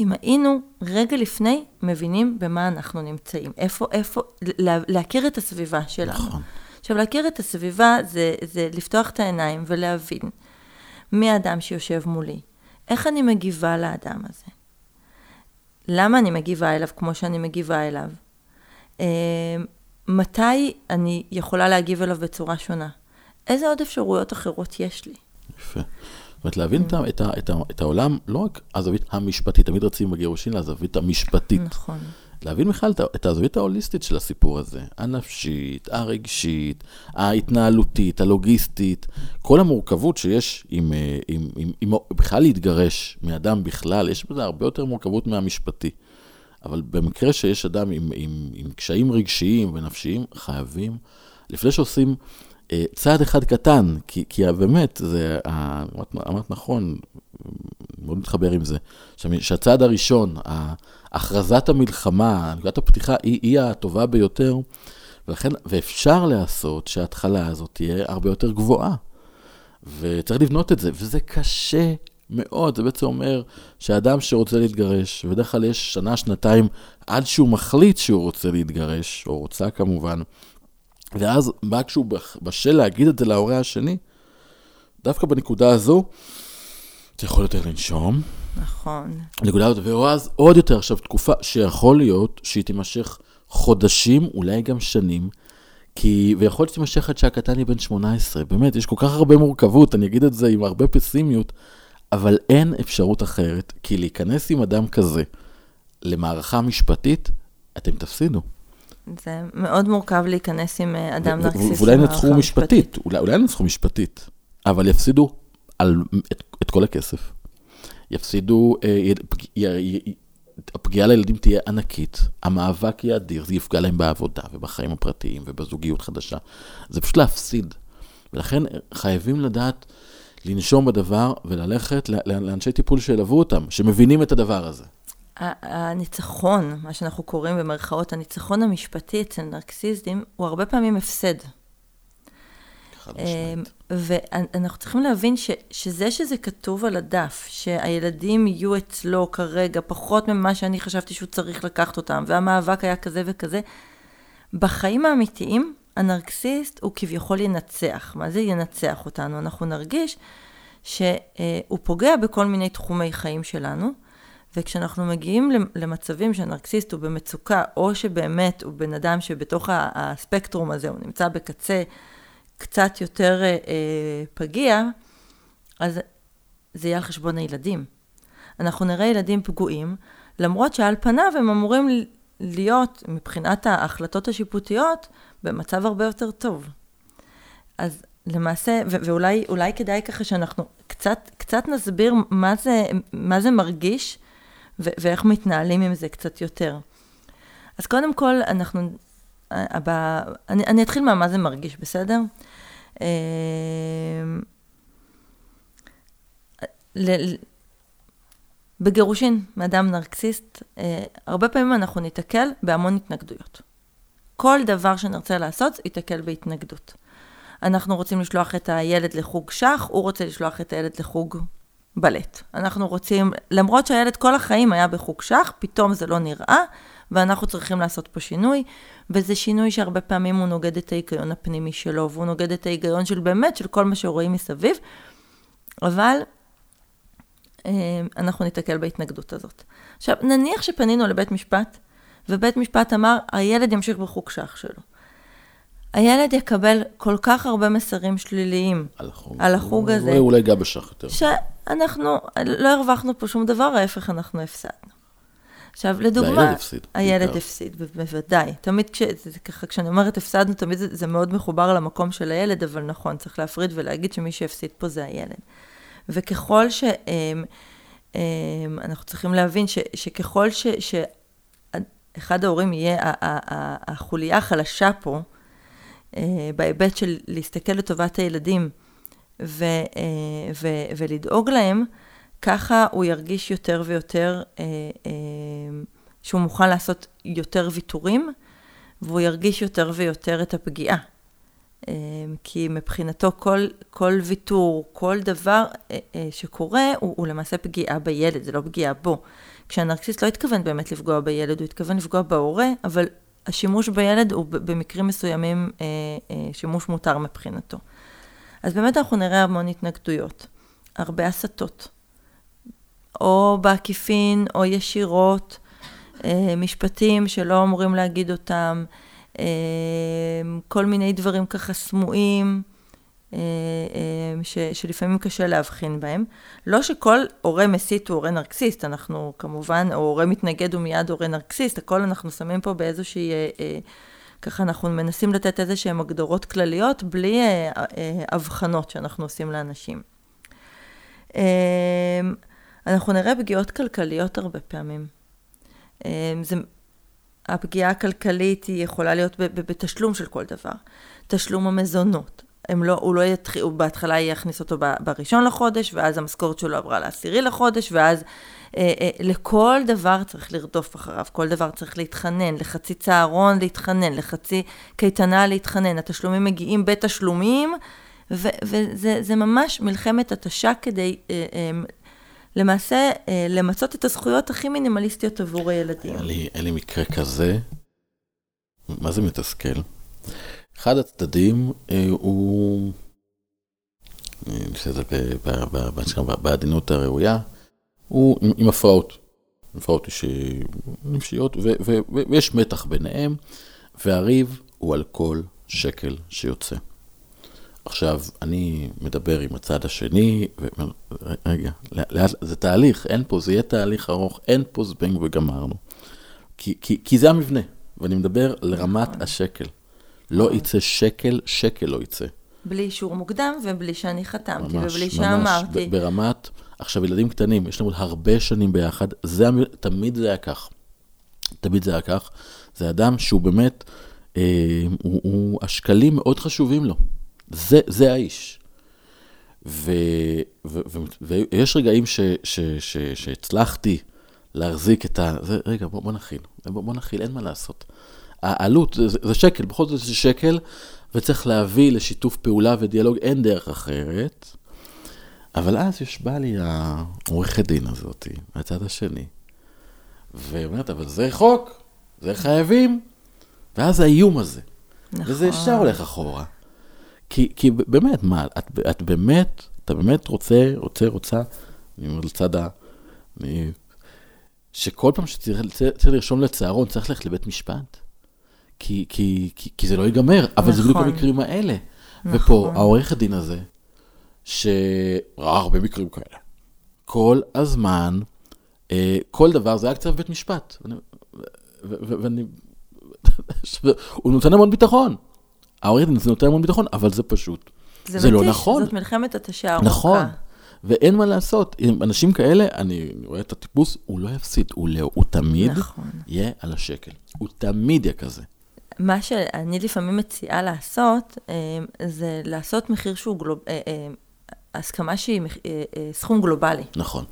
אם היינו רגע לפני מבינים במה אנחנו נמצאים. איפה, איפה, לה, להכיר את הסביבה שלנו. נכון. עכשיו, להכיר את הסביבה זה, זה לפתוח את העיניים ולהבין מי האדם שיושב מולי, איך אני מגיבה לאדם הזה, למה אני מגיבה אליו כמו שאני מגיבה אליו, אה, מתי אני יכולה להגיב אליו בצורה שונה, איזה עוד אפשרויות אחרות יש לי. יפה. זאת אומרת, להבין את, ה- את, את, ה- את העולם, לא רק הזווית המשפטית, תמיד רצים בגירושין לזווית המשפטית. נכון. להבין בכלל את הזווית ההוליסטית של הסיפור הזה, הנפשית, הרגשית, ההתנהלותית, הלוגיסטית, כל המורכבות שיש עם, אה, עם, עם, עם, עם בכלל להתגרש מאדם בכלל, יש בזה הרבה יותר מורכבות מהמשפטי. אבל במקרה שיש אדם עם, עם, עם קשיים רגשיים ונפשיים, חייבים, לפני שעושים אה, צעד אחד קטן, כי, כי באמת, זה, אמרת, אמרת נכון, מאוד מתחבר עם זה, שה- שהצעד הראשון, הכרזת המלחמה, נקודת הפתיחה, היא, היא הטובה ביותר, ולכן, ואפשר לעשות שההתחלה הזאת תהיה הרבה יותר גבוהה. וצריך לבנות את זה, וזה קשה מאוד. זה בעצם אומר שאדם שרוצה להתגרש, ובדרך כלל יש שנה, שנתיים, עד שהוא מחליט שהוא רוצה להתגרש, או רוצה כמובן, ואז בא כשהוא בשל להגיד את זה להורה השני, דווקא בנקודה הזו, אתה יכול יותר לנשום, נכון. נקודה הזאת, ואז עוד יותר עכשיו תקופה שיכול להיות שהיא תימשך חודשים, אולי גם שנים, כי, ויכול להיות שתימשך עד שהקטן יהיה בן 18, באמת, יש כל כך הרבה מורכבות, אני אגיד את זה עם הרבה פסימיות, אבל אין אפשרות אחרת, כי להיכנס עם אדם כזה למערכה משפטית, אתם תפסידו. זה מאוד מורכב להיכנס עם אה, אדם נרקסיסט. ואולי ינצחו משפטית, אולי ינצחו משפטית, אבל יפסידו על, את, את כל הכסף. יפסידו, אה, הפגיעה לילדים תהיה ענקית, המאבק יהיה אדיר, זה יפגע להם בעבודה ובחיים הפרטיים ובזוגיות חדשה. זה פשוט להפסיד. ולכן חייבים לדעת לנשום בדבר וללכת לאנשי טיפול שילוו אותם, שמבינים את הדבר הזה. הניצחון, מה שאנחנו קוראים במרכאות, הניצחון המשפטי אצל נרקסיסטים, הוא הרבה פעמים הפסד. אמ. ואנחנו צריכים להבין ש, שזה שזה כתוב על הדף, שהילדים יהיו אצלו כרגע פחות ממה שאני חשבתי שהוא צריך לקחת אותם, והמאבק היה כזה וכזה, בחיים האמיתיים, הנרקסיסט הוא כביכול ינצח. מה זה ינצח אותנו? אנחנו נרגיש שהוא פוגע בכל מיני תחומי חיים שלנו, וכשאנחנו מגיעים למצבים שהנרקסיסט הוא במצוקה, או שבאמת הוא בן אדם שבתוך הספקטרום הזה, הוא נמצא בקצה קצת יותר אה, פגיע, אז זה יהיה על חשבון הילדים. אנחנו נראה ילדים פגועים, למרות שעל פניו הם אמורים להיות, מבחינת ההחלטות השיפוטיות, במצב הרבה יותר טוב. אז למעשה, ו- ואולי אולי כדאי ככה שאנחנו קצת, קצת נסביר מה זה, מה זה מרגיש ו- ואיך מתנהלים עם זה קצת יותר. אז קודם כל, אנחנו, הבא, אני, אני אתחיל מה זה מרגיש, בסדר? ל- בגירושין מאדם נרקסיסט, הרבה פעמים אנחנו ניתקל בהמון התנגדויות. כל דבר שנרצה לעשות, ייתקל בהתנגדות. אנחנו רוצים לשלוח את הילד לחוג שח, הוא רוצה לשלוח את הילד לחוג בלט. אנחנו רוצים, למרות שהילד כל החיים היה בחוג שח, פתאום זה לא נראה, ואנחנו צריכים לעשות פה שינוי, וזה שינוי שהרבה פעמים הוא נוגד את ההיגיון הפנימי שלו, והוא נוגד את ההיגיון של באמת, של כל מה שרואים מסביב, אבל אנחנו ניתקל בהתנגדות הזאת. עכשיו, נניח שפנינו לבית משפט, ובית משפט אמר, הילד ימשיך בחוג שח שלו. הילד יקבל כל כך הרבה מסרים שליליים על החוג, על החוג הזה. הוא אולי ייגע בשח יותר. שאנחנו לא הרווחנו פה שום דבר, ההפך אנחנו הפסדנו. עכשיו, לדוגמה, והילד הפסיד. הילד. הפסיד, בוודאי. תמיד כש, ככה, כשאני אומרת הפסדנו, תמיד זה, זה מאוד מחובר למקום של הילד, אבל נכון, צריך להפריד ולהגיד שמי שהפסיד פה זה הילד. וככל ש... אנחנו צריכים להבין ש, שככל ש, שאחד ההורים יהיה החוליה החלשה פה, בהיבט של להסתכל לטובת הילדים ו, ו, ולדאוג להם, ככה הוא ירגיש יותר ויותר שהוא מוכן לעשות יותר ויתורים, והוא ירגיש יותר ויותר את הפגיעה. כי מבחינתו כל, כל ויתור, כל דבר שקורה, הוא, הוא למעשה פגיעה בילד, זה לא פגיעה בו. כשהנרקסיסט לא התכוון באמת לפגוע בילד, הוא התכוון לפגוע בהורה, אבל השימוש בילד הוא במקרים מסוימים אה, אה, שימוש מותר מבחינתו. אז באמת אנחנו נראה המון התנגדויות, הרבה הסתות, או בעקיפין או ישירות, אה, משפטים שלא אמורים להגיד אותם, אה, כל מיני דברים ככה סמויים. אה, אה, ש, שלפעמים קשה להבחין בהם. לא שכל הורה מסית הוא הורה נרקסיסט, אנחנו כמובן, או הורה מתנגד הוא מיד הורה נרקסיסט, הכל אנחנו שמים פה באיזושהי, אה, ככה אנחנו מנסים לתת איזה שהן הגדרות כלליות, בלי הבחנות שאנחנו עושים לאנשים. אנחנו נראה פגיעות כלכליות הרבה פעמים. זה, הפגיעה הכלכלית היא יכולה להיות בתשלום של כל דבר. תשלום המזונות, הם לא, הוא לא יתחיל, הוא בהתחלה יכניס אותו בראשון לחודש, ואז המשכורת שלו עברה לעשירי לחודש, ואז אה, אה, לכל דבר צריך לרדוף אחריו, כל דבר צריך להתחנן, לחצי צהרון להתחנן, לחצי קייטנה להתחנן, התשלומים מגיעים בתשלומים, ו, וזה ממש מלחמת התשה כדי אה, אה, למעשה אה, למצות את הזכויות הכי מינימליסטיות עבור הילדים. אין לי, אין לי מקרה כזה, מה זה מתסכל? אחד הצדדים אה, הוא, אני חושב שזה בעדינות הראויה, הוא עם, עם הפרעות, הפרעות נפשיות, ויש מתח ביניהם, והריב הוא על כל שקל שיוצא. עכשיו, אני מדבר עם הצד השני, ו... רגע, לאט, זה תהליך, אין פה, זה יהיה תהליך ארוך, אין פה זבנג וגמרנו. כי, כי, כי זה המבנה, ואני מדבר לרמת השקל. לא יצא שקל, שקל לא יצא. בלי אישור מוקדם ובלי שאני חתמתי ממש, ובלי שאמרתי. ממש, ברמת, עכשיו ילדים קטנים, יש לנו הרבה שנים ביחד, זה, תמיד זה היה כך. תמיד זה היה כך. זה אדם שהוא באמת, אה, הוא, הוא, השקלים מאוד חשובים לו. זה, זה האיש. ו, ו, ו, ויש רגעים ש, ש, ש, שהצלחתי להחזיק את ה... זה, רגע, בוא, בוא נכיל, בוא, בוא נכיל, אין מה לעשות. העלות זה, זה שקל, בכל זאת זה שקל, וצריך להביא לשיתוף פעולה ודיאלוג, אין דרך אחרת. אבל אז יש בא לי העורכת דין הזאת, מהצד השני, ואומרת, אבל זה חוק, זה חייבים. ואז האיום הזה. נכון. וזה ישר הולך אחורה. כי, כי באמת, מה, את, את באמת, אתה באמת רוצה, רוצה, רוצה, אני אומר לצד ה... אני, שכל פעם שצריך לרשום לצהרון, צריך ללכת לבית משפט? כי, כי, כי, כי זה לא ייגמר, אבל נכון. זה בדיוק נכון. המקרים האלה. נכון. ופה, העורך הדין הזה, שראה הרבה מקרים כאלה, כל הזמן, אה, כל דבר, זה היה קצת בית משפט. ואני... [LAUGHS] הוא נותן המון ביטחון. הדין הזה נותן המון ביטחון, אבל זה פשוט. זה, זה לא נכון. זאת מלחמת התשה ארוכה. נכון. ואין מה לעשות, עם אנשים כאלה, אני רואה את הטיפוס, הוא לא יפסיד, הוא, לא, הוא תמיד נכון. יהיה על השקל. הוא תמיד יהיה כזה. מה שאני לפעמים מציעה לעשות, אה, זה לעשות מחיר שהוא גלוב... אה, אה, הסכמה שהיא סכום גלובלי. נכון.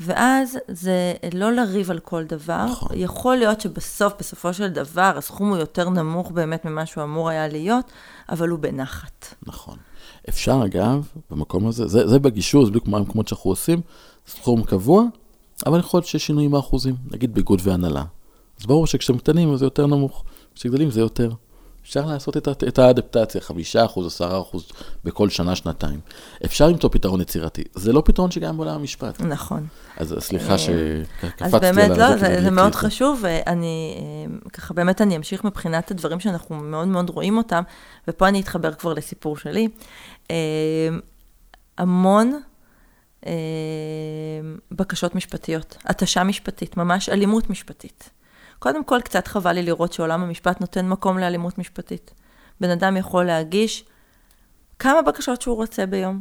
ואז זה לא לריב על כל דבר. נכון. יכול להיות שבסוף, בסופו של דבר, הסכום הוא יותר נמוך באמת ממה שהוא אמור היה להיות, אבל הוא בנחת. נכון. אפשר, אגב, במקום הזה, זה, זה בגישור, זה בדיוק כמו המקומות שאנחנו עושים, סכום קבוע, אבל יכול להיות שיש שינויים באחוזים, נגיד ביגוד והנהלה. אז ברור שכשהם קטנים זה יותר נמוך. כשגדלים זה יותר. אפשר לעשות את, את האדפטציה, חמישה אחוז, עשרה אחוז בכל שנה, שנתיים. אפשר למצוא פתרון יצירתי. זה לא פתרון שקיים בעולם המשפט. נכון. אז סליחה שקפצתי על אז באמת, לא, זה, זה מאוד חשוב, ואני, אה, ככה באמת אני אמשיך מבחינת הדברים שאנחנו מאוד מאוד רואים אותם, ופה אני אתחבר כבר לסיפור שלי. אה, המון אה, בקשות משפטיות, התשה משפטית, ממש אלימות משפטית. קודם כל, קצת חבל לי לראות שעולם המשפט נותן מקום לאלימות משפטית. בן אדם יכול להגיש כמה בקשות שהוא רוצה ביום.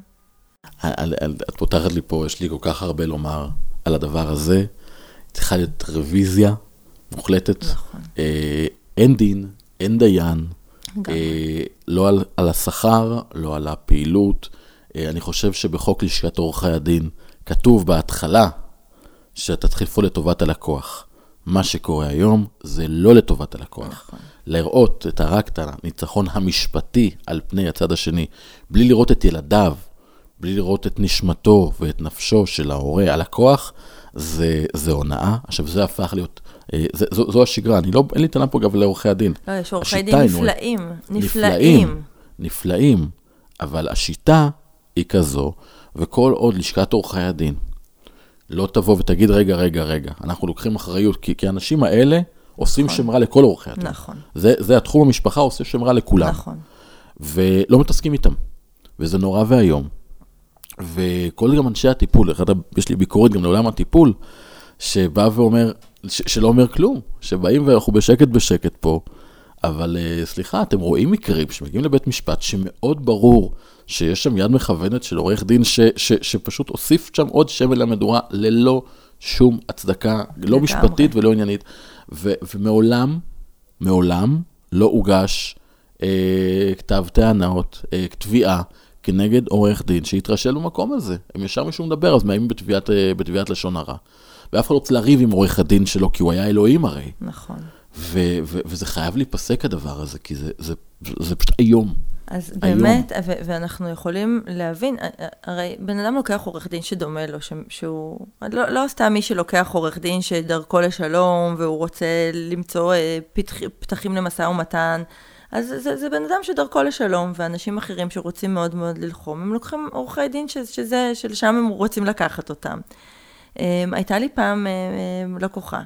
את פותחת לי פה, יש לי כל כך הרבה לומר על הדבר הזה. צריכה להיות רוויזיה מוחלטת. נכון. אה, אין דין, אין דיין. אה, לא על, על השכר, לא על הפעילות. אה, אני חושב שבחוק לשכת עורכי הדין כתוב בהתחלה שאתה לפעול לטובת הלקוח. מה שקורה היום זה לא לטובת הלקוח. נכון. לראות את רק את הניצחון המשפטי על פני הצד השני, בלי לראות את ילדיו, בלי לראות את נשמתו ואת נפשו של ההורה, הלקוח, זה, זה הונאה. עכשיו, זה הפך להיות, אה, זה, זו, זו השגרה. אני לא, אין לי טענה פה גם לעורכי הדין. לא, יש עורכי דין נפלאים, נפלאים, נפלאים. נפלאים, אבל השיטה היא כזו, וכל עוד לשכת עורכי הדין לא תבוא ותגיד, רגע, רגע, רגע, אנחנו לוקחים אחריות, כי, כי האנשים האלה עושים נכון. שם רע לכל עורכי הדין. נכון, זה, זה התחום המשפחה, עושה שם רע לכולם. נכון. ולא מתעסקים איתם. וזה נורא ואיום. וכל גם אנשי הטיפול, אחד, יש לי ביקורת גם לעולם הטיפול, שבא ואומר, ש, שלא אומר כלום, שבאים ואנחנו בשקט בשקט פה, אבל uh, סליחה, אתם רואים מקרים שמגיעים לבית משפט שמאוד ברור שיש שם יד מכוונת של עורך דין ש, ש, שפשוט הוסיף שם עוד שמן למדורה ללא שום הצדקה, לא. משפטית ולא עניינית. ו, ומעולם, מעולם לא הוגש אה, כתב טענות, אה, תביעה, כנגד עורך דין שהתרשל במקום הזה. הם ישר מישהו מדבר, אז מאיימים בתביעת, אה, בתביעת לשון הרע. ואף אחד לא רוצה לריב עם עורך הדין שלו, כי הוא היה אלוהים הרי. נכון. ו- ו- וזה חייב להיפסק הדבר הזה, כי זה, זה, זה פשוט איום. אז היום. באמת, ו- ואנחנו יכולים להבין, הרי בן אדם לוקח עורך דין שדומה לו, ש- שהוא, לא, לא סתם מי שלוקח עורך דין שדרכו לשלום, והוא רוצה למצוא אה, פתח, פתחים למשא ומתן, אז זה, זה בן אדם שדרכו לשלום, ואנשים אחרים שרוצים מאוד מאוד ללחום, הם לוקחים עורכי דין ש- שזה, שלשם הם רוצים לקחת אותם. אה, הייתה לי פעם אה, אה, לקוחה,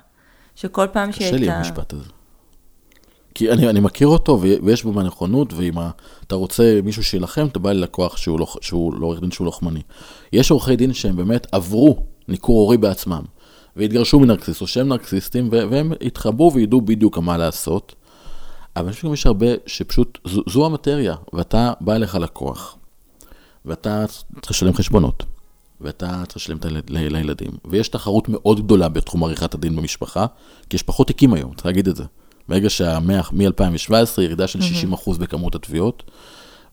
שכל פעם שהיא קשה הייתה... לי המשפט הזה. כי אני, אני מכיר אותו, ויש בו מהנכונות, ואם אתה רוצה מישהו שיילחם, אתה בא ללקוח שהוא לא, שהוא לא עורך דין שהוא לוחמני. יש עורכי דין שהם באמת עברו ניכור הורי בעצמם, והתגרשו מנרקסיסט, או שהם נרקסיסטים, והם יתחברו וידעו בדיוק מה לעשות. אבל חושב שגם יש הרבה שפשוט, זו, זו המטריה, ואתה בא אליך לקוח, ואתה צריך לשלם חשבונות, ואתה צריך לשלם לילדים, ויש תחרות מאוד גדולה בתחום עריכת הדין במשפחה, כי יש פחות תיקים היום, צריך להגיד את זה. ברגע שהמאה, מ-2017, ירידה של 60% בכמות התביעות,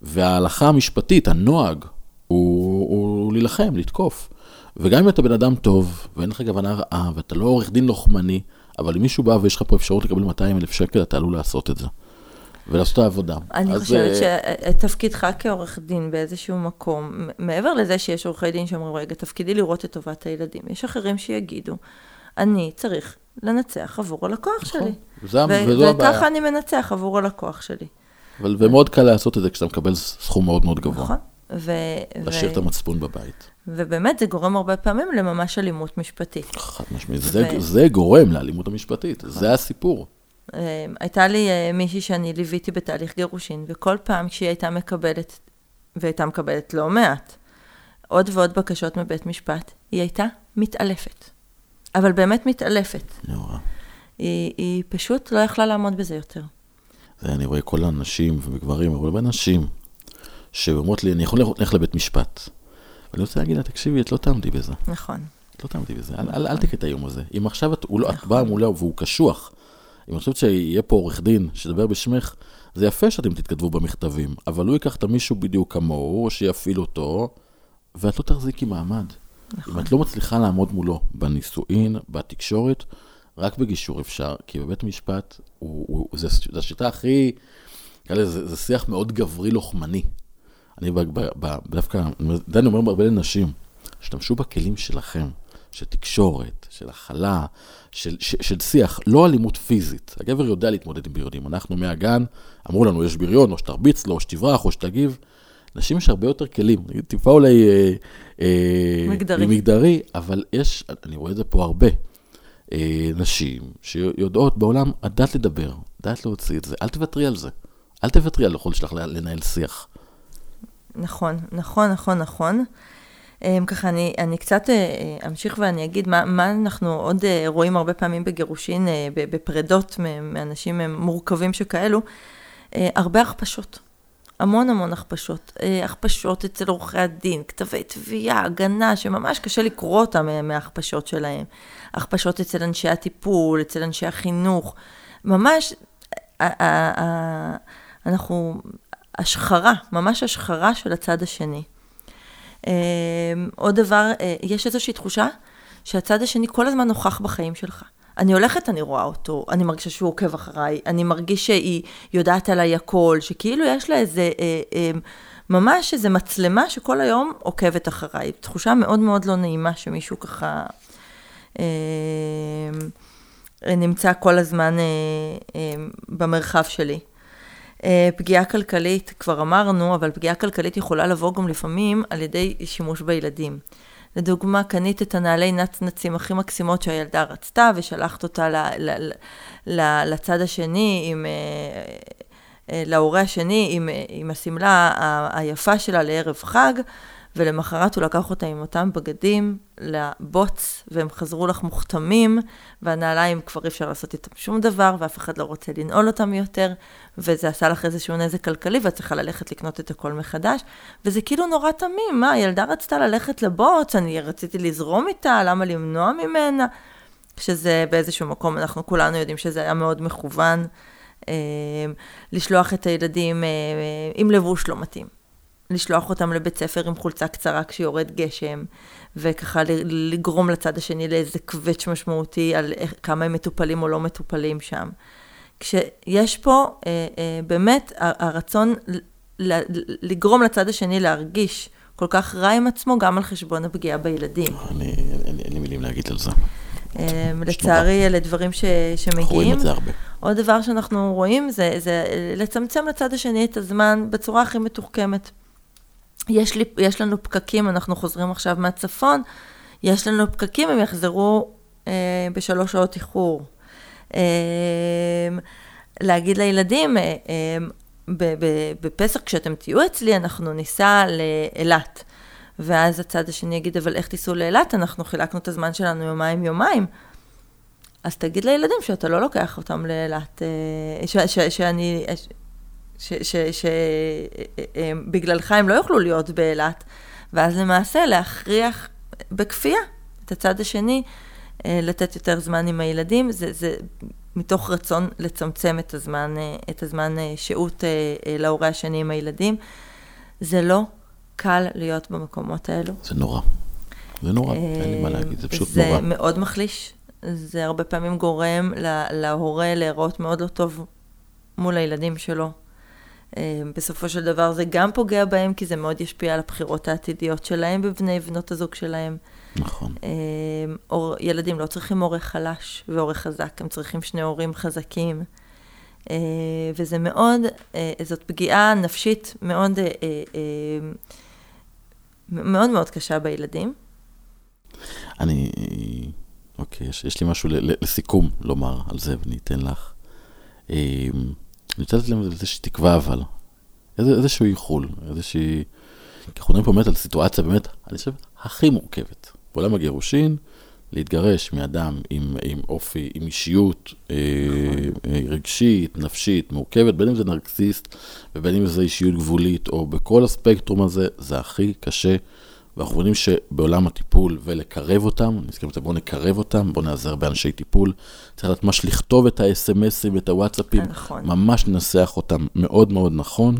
וההלכה המשפטית, הנוהג, הוא, הוא להילחם, לתקוף. וגם אם אתה בן אדם טוב, ואין לך כוונה רעה, ואתה לא עורך דין לוחמני, אבל אם מישהו בא ויש לך פה אפשרות לקבל 200 אלף שקל, אתה עלול לעשות את זה. ולעשות את העבודה. אני אז, חושבת אה, שתפקידך כעורך דין באיזשהו מקום, מעבר לזה שיש עורכי דין שאומרים, רגע, תפקידי לראות את טובת הילדים, יש אחרים שיגידו, אני צריך לנצח עבור הלקוח נכון, שלי. זה- ו- וזו הבעיה. וככה אני מנצח עבור הלקוח שלי. אבל, ומאוד קל לעשות את זה כשאתה מקבל סכום מאוד מאוד גבוה. נכון? ו- להשאיר ו- את המצפון בבית. ובאמת זה גורם הרבה פעמים לממש אלימות משפטית. חד משמעית. זה, ו- זה גורם לאלימות המשפטית, זה הסיפור. אה, הייתה לי אה, מישהי שאני ליוויתי בתהליך גירושין, וכל פעם כשהיא הייתה מקבלת, והייתה מקבלת לא מעט, עוד ועוד בקשות מבית משפט, היא הייתה מתעלפת. אבל באמת מתעלפת. נורא. היא, היא פשוט לא יכלה לעמוד בזה יותר. אני רואה כל הנשים וגברים, אבל הרבה נשים, שאומרות לי, אני יכול ללכת לבית משפט. ואני רוצה להגיד לה, תקשיבי, את לא תעמדי בזה. נכון. את לא תעמדי בזה, אל, אל, אל תקחי את האיום הזה. אם עכשיו את, הוא לא, את באה מולו והוא קשוח, אם את חושבת שיהיה פה עורך דין שידבר בשמך, זה יפה שאתם תתכתבו במכתבים, אבל הוא ייקח את המישהו בדיוק כמוהו, או שיפעיל אותו, ואת לא תחזיקי מעמד. נכון. אם את לא מצליחה לעמוד מולו בנישואין, בתקשורת, רק בגישור אפשר, כי בבית משפט, הוא, הוא, זה, זה השיטה הכי, לזה, זה, זה שיח מאוד גברי לוחמני. אני ב, ב, ב, דווקא, זה אני אומר הרבה לנשים, השתמשו בכלים שלכם, של תקשורת, של הכלה, של, של, של שיח, לא אלימות פיזית. הגבר יודע להתמודד עם בריונים. אנחנו מהגן, אמרו לנו, יש בריון, או שתרביץ לו, או שתברח, או שתגיב. נשים יש הרבה יותר כלים, נגיד, טיפה אולי אה, אה, מגדרי. מגדרי, אבל יש, אני רואה את זה פה הרבה, אה, נשים שיודעות בעולם, לדעת לדבר, לדעת להוציא את זה, אל תוותרי על זה. אל תוותרי על היכולת שלך לנהל שיח. נכון, נכון, נכון, נכון. אמ, ככה, אני, אני קצת אה, אה, אמשיך ואני אגיד מה, מה אנחנו עוד אה, רואים הרבה פעמים בגירושין, בפרדות מאנשים מורכבים שכאלו, הרבה הכפשות. המון המון הכפשות. הכפשות אצל עורכי הדין, כתבי תביעה, הגנה, שממש קשה לקרוא אותם מההכפשות שלהם. הכפשות אצל אנשי הטיפול, אצל אנשי החינוך. ממש, אנחנו, השחרה, ממש השחרה של הצד השני. אה, עוד דבר, אה, יש איזושהי תחושה שהצד השני כל הזמן נוכח בחיים שלך. אני הולכת, אני רואה אותו, אני מרגישה שהוא עוקב אחריי, אני מרגיש שהיא יודעת עליי הכל, שכאילו יש לה איזה, אה, אה, ממש איזה מצלמה שכל היום עוקבת אחריי. תחושה מאוד מאוד לא נעימה שמישהו ככה אה, נמצא כל הזמן אה, במרחב שלי. אה, פגיעה כלכלית, כבר אמרנו, אבל פגיעה כלכלית יכולה לבוא גם לפעמים על ידי שימוש בילדים. לדוגמה, קנית את הנעלי נצנצים הכי מקסימות שהילדה רצתה, ושלחת אותה ל, ל, ל, לצד השני, עם, אה, אה, להורה השני, עם, עם השמלה היפה שלה לערב חג, ולמחרת הוא לקח אותה עם אותם בגדים לבוץ, והם חזרו לך מוכתמים, והנעליים כבר אי אפשר לעשות איתם שום דבר, ואף אחד לא רוצה לנעול אותם יותר, וזה עשה לך איזשהו נזק כלכלי, ואת צריכה ללכת לקנות את הכל מחדש, וזה כאילו נורא תמים, מה, הילדה רצתה ללכת לבוץ, אני רציתי לזרום איתה, למה למנוע ממנה? שזה באיזשהו מקום, אנחנו כולנו יודעים שזה היה מאוד מכוון, אה, לשלוח את הילדים אה, עם לבוש לא מתאים. לשלוח אותם לבית ספר עם חולצה קצרה כשיורד גשם, וככה לגרום לצד השני לאיזה קווץ' משמעותי על כמה הם מטופלים או לא מטופלים שם. כשיש פה אה, אה, באמת הרצון לגרום לצד השני להרגיש כל כך רע עם עצמו, גם על חשבון הפגיעה בילדים. אין לי מילים להגיד על זה. אה, לצערי, אלה דברים ש, שמגיעים. רואים את זה הרבה. עוד דבר שאנחנו רואים זה, זה לצמצם לצד השני את הזמן בצורה הכי מתוחכמת. יש, לי, יש לנו פקקים, אנחנו חוזרים עכשיו מהצפון, יש לנו פקקים, הם יחזרו אה, בשלוש שעות איחור. אה, להגיד לילדים, אה, אה, בפסח כשאתם תהיו אצלי, אנחנו ניסע לאילת. ואז הצד השני יגיד, אבל איך תיסעו לאילת? אנחנו חילקנו את הזמן שלנו יומיים יומיים. אז תגיד לילדים שאתה לא לוקח אותם לאילת, אה, שאני, שבגללך הם לא יוכלו להיות באילת, ואז למעשה להכריח בכפייה את הצד השני אה, לתת יותר זמן עם הילדים, זה, זה מתוך רצון לצמצם את הזמן, אה, את הזמן אה, שהות להורה השני עם הילדים. זה לא קל להיות במקומות האלו. זה נורא. זה נורא, אין לי מה להגיד, זה פשוט זה נורא. זה מאוד מחליש. זה הרבה פעמים גורם להורה להיראות מאוד לא טוב מול הילדים שלו. אה, בסופו של דבר זה גם פוגע בהם, כי זה מאוד ישפיע על הבחירות העתידיות שלהם בבני ובנות הזוג שלהם. נכון. אה, אור, ילדים לא צריכים הורה חלש והורה חזק, הם צריכים שני הורים חזקים. אה, וזה מאוד, זאת פגיעה נפשית מאוד, מאוד מאוד קשה בילדים. אני, אוקיי, יש, יש לי משהו לסיכום לומר על זה, ואני אתן לך. אני רוצה לתת להם איזושהי תקווה אבל, איזשהו איחול, איזושהי... כי אנחנו מדברים פה באמת על סיטואציה באמת, אני חושב, הכי מורכבת. בעולם הגירושין, להתגרש מאדם עם, עם אופי, עם אישיות אה, אה, רגשית, נפשית, מורכבת, בין אם זה נרקסיסט ובין אם זה אישיות גבולית, או בכל הספקטרום הזה, זה הכי קשה ואנחנו מבינים שבעולם הטיפול ולקרב אותם, אני מסכים בואו נקרב אותם, בואו נעזר באנשי טיפול. צריך לדעת ממש לכתוב את ה-SMSים ואת הוואטסאפים, נכון. ממש לנסח אותם מאוד מאוד נכון.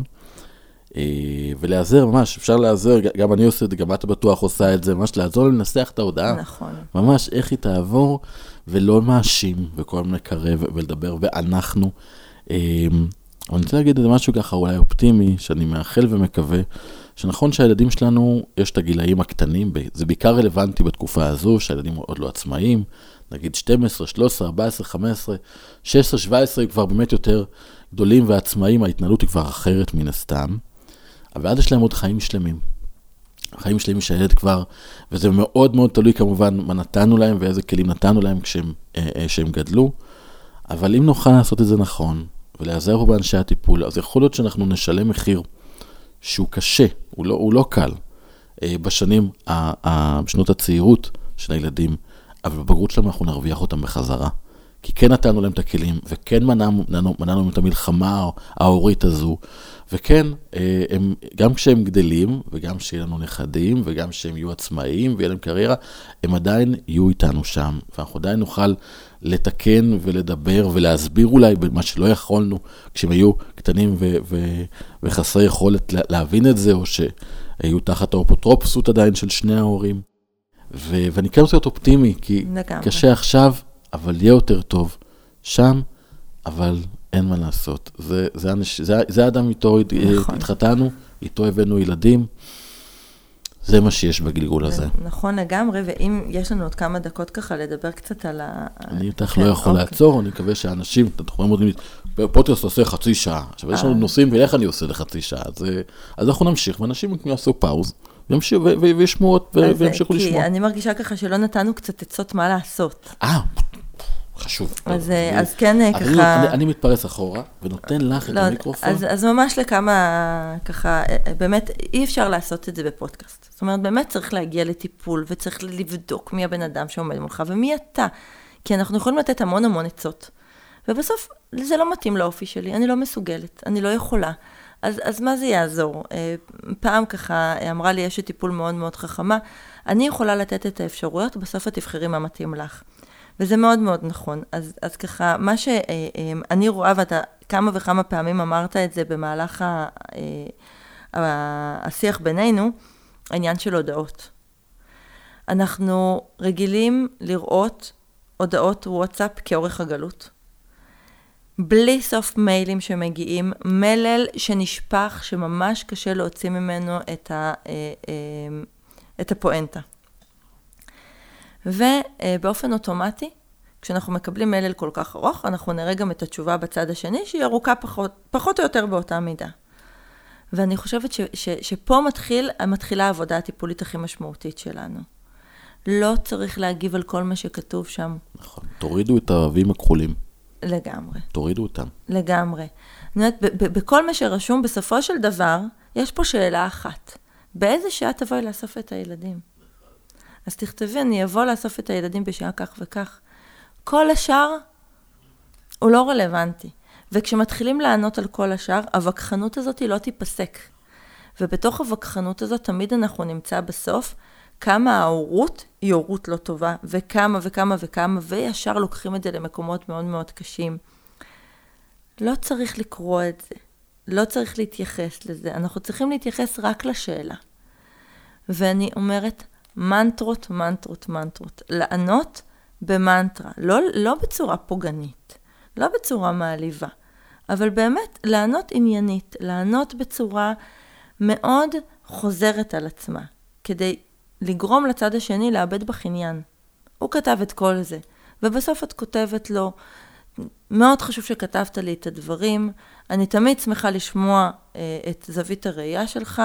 אה, ולהיעזר ממש, אפשר להיעזר, גם אני עושה את זה, גם את בטוח עושה את זה, ממש לעזור לנסח את ההודעה. נכון. ממש איך היא תעבור, ולא מאשים, וכל הזמן לקרב ולדבר, ואנחנו. אה, אני רוצה להגיד איזה משהו ככה אולי אופטימי, שאני מאחל ומקווה. שנכון שהילדים שלנו, יש את הגילאים הקטנים, זה בעיקר רלוונטי בתקופה הזו, שהילדים עוד לא עצמאיים, נגיד 12, 13, 14, 15, 16, 17 כבר באמת יותר גדולים ועצמאיים, ההתנהלות היא כבר אחרת מן הסתם, אבל עד יש להם עוד חיים שלמים. חיים שלמים שהילד כבר, וזה מאוד מאוד תלוי כמובן מה נתנו להם ואיזה כלים נתנו להם כשהם, אה, אה, כשהם גדלו, אבל אם נוכל לעשות את זה נכון, ולהיעזר באנשי הטיפול, אז יכול להיות שאנחנו נשלם מחיר. שהוא קשה, הוא לא, הוא לא קל, אה, בשנים, בשנות הצעירות של הילדים, אבל בבגרות שלהם אנחנו נרוויח אותם בחזרה. כי כן נתנו להם את הכלים, וכן מנענו, מנענו, את המלחמה ההורית הזו, וכן, אה, הם, גם כשהם גדלים, וגם כשיהיה לנו נכדים, וגם כשהם יהיו עצמאיים ויהיה להם קריירה, הם עדיין יהיו איתנו שם, ואנחנו עדיין נוכל לתקן ולדבר ולהסביר אולי במה שלא יכולנו כשהם היו קטנים ו- ו- וחסרי יכולת להבין את זה, או שהיו תחת האופוטרופסות עדיין של שני ההורים. ו- ואני כן רוצה להיות אופטימי, כי לגמרי. קשה עכשיו, אבל יהיה יותר טוב שם, אבל אין מה לעשות. זה, זה, אנש, זה, זה האדם איתו נכון. התחתנו, איתו הבאנו ילדים. זה מה שיש בגלגול הזה. נכון לגמרי, ואם יש לנו עוד כמה דקות ככה לדבר קצת על ה... אני איתך כן, לא יכול אוקיי. לעצור, אני מקווה שאנשים, אתם אומרים לי, פודקאסט עושה חצי שעה. עכשיו, יש לנו אה. נושאים, ואיך אני עושה לחצי שעה? אז, אה, אנחנו נמשיך, ואנשים יעשו פאוז, וישמעו עוד, וימשיכו לשמוע. כי אני מרגישה ככה שלא נתנו קצת עצות מה לעשות. אה, חשוב. אז, אני, אה, אז כן, אני, ככה... אני, אני מתפרס אחורה ונותן לך לא, את המיקרופון. אז, אז ממש לכמה, ככה, באמת, אי אפשר לעשות את זה בפודקאסט. זאת אומרת, באמת צריך להגיע לטיפול, וצריך לבדוק מי הבן אדם שעומד מולך, ומי אתה. כי אנחנו יכולים לתת המון המון עצות. ובסוף, זה לא מתאים לאופי שלי, אני לא מסוגלת, אני לא יכולה. אז, אז מה זה יעזור? אה, פעם ככה אמרה לי אשת טיפול מאוד מאוד חכמה, אני יכולה לתת את האפשרויות, בסוף את תבחרי מה מתאים לך. וזה מאוד מאוד נכון. אז, אז ככה, מה שאני רואה, ואתה כמה וכמה פעמים אמרת את זה במהלך ה, השיח בינינו, העניין של הודעות. אנחנו רגילים לראות הודעות וואטסאפ כאורך הגלות. בלי סוף מיילים שמגיעים, מלל שנשפך, שממש קשה להוציא ממנו את, ה, אה, אה, את הפואנטה. ובאופן אוטומטי, כשאנחנו מקבלים מלל כל כך ארוך, אנחנו נראה גם את התשובה בצד השני, שהיא ארוכה פחות, פחות או יותר באותה מידה. ואני חושבת ש, ש, שפה מתחיל, מתחילה העבודה הטיפולית הכי משמעותית שלנו. לא צריך להגיב על כל מה שכתוב שם. נכון. תורידו את האבים הכחולים. לגמרי. תורידו אותם. לגמרי. אני אומרת, בכל מה שרשום, בסופו של דבר, יש פה שאלה אחת. באיזה שעה תבואי לאסוף את הילדים? אז תכתבי, אני אבוא לאסוף את הילדים בשעה כך וכך. כל השאר הוא לא רלוונטי. וכשמתחילים לענות על כל השאר, הווכחנות הזאת לא תיפסק. ובתוך הווכחנות הזאת תמיד אנחנו נמצא בסוף כמה ההורות היא הורות לא טובה, וכמה וכמה וכמה, וישר לוקחים את זה למקומות מאוד מאוד קשים. לא צריך לקרוא את זה, לא צריך להתייחס לזה, אנחנו צריכים להתייחס רק לשאלה. ואני אומרת, מנטרות, מנטרות, מנטרות. לענות במנטרה, לא, לא בצורה פוגענית, לא בצורה מעליבה, אבל באמת לענות עניינית, לענות בצורה מאוד חוזרת על עצמה, כדי לגרום לצד השני לאבד בך עניין. הוא כתב את כל זה, ובסוף את כותבת לו, מאוד חשוב שכתבת לי את הדברים, אני תמיד שמחה לשמוע אה, את זווית הראייה שלך,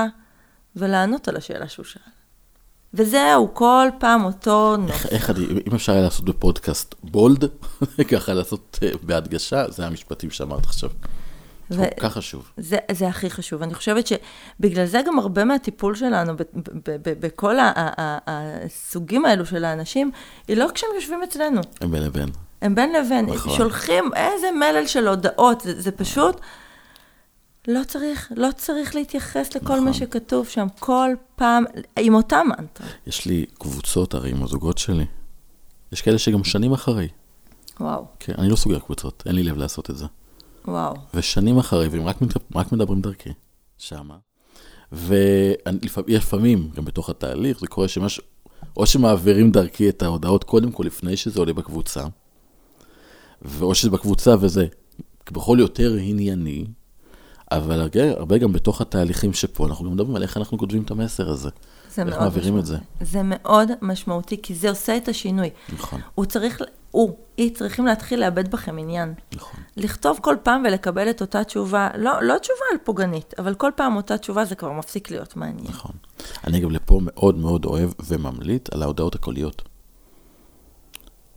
ולענות על השאלה שהוא שאל. וזהו, כל פעם אותו נוף. איך, אני, אם אפשר היה לעשות בפודקאסט בולד, [LAUGHS] ככה לעשות uh, בהדגשה, זה המשפטים שאמרת עכשיו. ו- כל כך חשוב. זה, זה הכי חשוב. אני חושבת שבגלל זה גם הרבה מהטיפול שלנו בכל הסוגים האלו של האנשים, היא לא כשהם יושבים אצלנו. הם בין לבין. הם בין לבין. נכון. שולחים איזה מלל של הודעות, זה, זה פשוט... לא צריך, לא צריך להתייחס לכל נכון. מה שכתוב שם, כל פעם, עם אותה מנטרה. יש לי קבוצות הרי עם הזוגות שלי. יש כאלה שגם שנים אחרי. וואו. כן, אני לא סוגר קבוצות, אין לי לב לעשות את זה. וואו. ושנים אחרי, והם רק, רק מדברים דרכי, שמה. ויש לפעמים, גם בתוך התהליך, זה קורה שמש... או שמעבירים דרכי את ההודעות קודם כל, לפני שזה עולה בקבוצה, ואו שזה בקבוצה וזה כביכול יותר ענייני, אבל הרבה, הרבה גם בתוך התהליכים שפה, אנחנו גם מדברים על איך אנחנו כותבים את המסר הזה. זה איך מעבירים. את זה. זה מאוד משמעותי, כי זה עושה את השינוי. נכון. הוא צריך, הוא, היא צריכים להתחיל לאבד בכם עניין. נכון. לכתוב כל פעם ולקבל את אותה תשובה, לא, לא תשובה על פוגענית, אבל כל פעם אותה תשובה זה כבר מפסיק להיות מעניין. נכון. אני גם לפה מאוד מאוד אוהב וממליט על ההודעות הקוליות.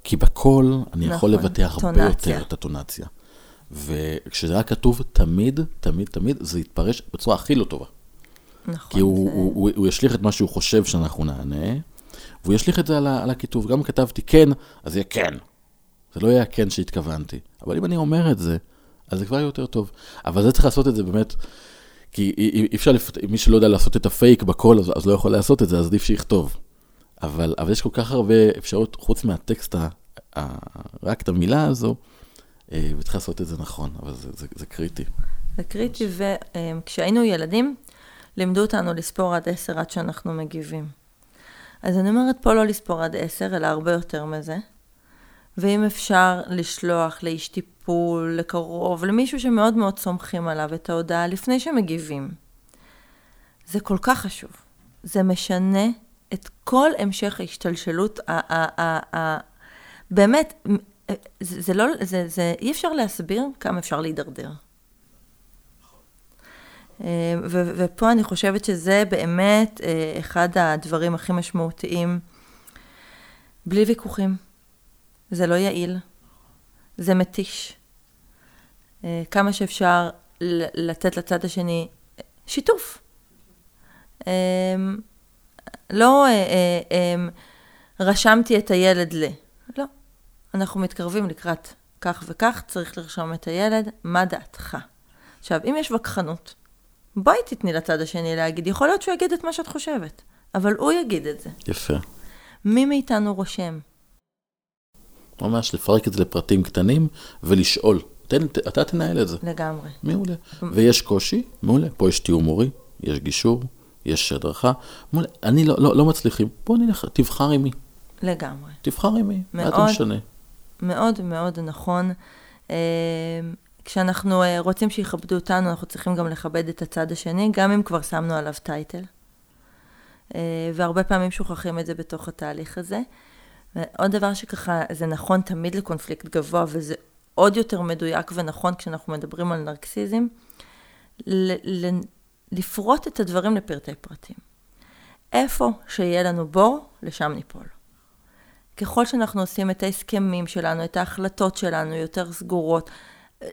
כי בקול אני נכון, יכול לבטא הרבה יותר את הטונציה. וכשזה היה כתוב תמיד, תמיד, תמיד, זה יתפרש בצורה הכי לא טובה. נכון. כי הוא, זה... הוא, הוא, הוא ישליך את מה שהוא חושב שאנחנו נענה, והוא ישליך את זה על, על הכיתוב. גם אם כתבתי כן, אז יהיה כן. זה לא יהיה כן שהתכוונתי. אבל אם אני אומר את זה, אז זה כבר יהיה יותר טוב. אבל זה צריך לעשות את זה באמת, כי אי אפשר, לפ... מי שלא יודע לעשות את הפייק בקול, אז, אז לא יכול לעשות את זה, אז עדיף שיכתוב. אבל, אבל יש כל כך הרבה אפשרות, חוץ מהטקסט, ה, ה, רק את המילה הזו, וצריך לעשות את זה נכון, אבל זה, זה, זה קריטי. זה קריטי, וכשהיינו ילדים, לימדו אותנו לספור עד עשר עד שאנחנו מגיבים. אז אני אומרת פה לא לספור עד עשר, אלא הרבה יותר מזה. ואם אפשר לשלוח לאיש טיפול, לקרוב, למישהו שמאוד מאוד סומכים עליו את ההודעה לפני שמגיבים. זה כל כך חשוב. זה משנה את כל המשך ההשתלשלות, ה- ה- ה- ה- באמת, זה, זה לא, זה, זה, אי אפשר להסביר כמה אפשר להידרדר. אה, ו- ופה אני חושבת שזה באמת אה, אחד הדברים הכי משמעותיים. בלי ויכוחים. זה לא יעיל. זה מתיש. אה, כמה שאפשר לתת לצד השני שיתוף. לא רשמתי את הילד ל... לא. אנחנו מתקרבים לקראת כך וכך, צריך לרשום את הילד, מה דעתך? עכשיו, אם יש וכחנות, בואי תתני לצד השני להגיד, יכול להיות שהוא יגיד את מה שאת חושבת, אבל הוא יגיד את זה. יפה. מי מאיתנו רושם? ממש, לפרק את זה לפרטים קטנים ולשאול. תן, ת, אתה תנהל את זה. לגמרי. מעולה. ויש קושי, מעולה. פה יש תיאום מורי, יש גישור, יש הדרכה. מעולה. אני לא, לא, לא מצליחים, בוא נלך, תבחר עם מי. לגמרי. תבחר עם מי, מה אתה משנה? מאוד מאוד נכון. אה, כשאנחנו אה, רוצים שיכבדו אותנו, אנחנו צריכים גם לכבד את הצד השני, גם אם כבר שמנו עליו טייטל. אה, והרבה פעמים שוכחים את זה בתוך התהליך הזה. ועוד דבר שככה, זה נכון תמיד לקונפליקט גבוה, וזה עוד יותר מדויק ונכון כשאנחנו מדברים על נרקסיזם, ל- ל- לפרוט את הדברים לפרטי פרטים. איפה שיהיה לנו בור, לשם ניפול. ככל שאנחנו עושים את ההסכמים שלנו, את ההחלטות שלנו יותר סגורות,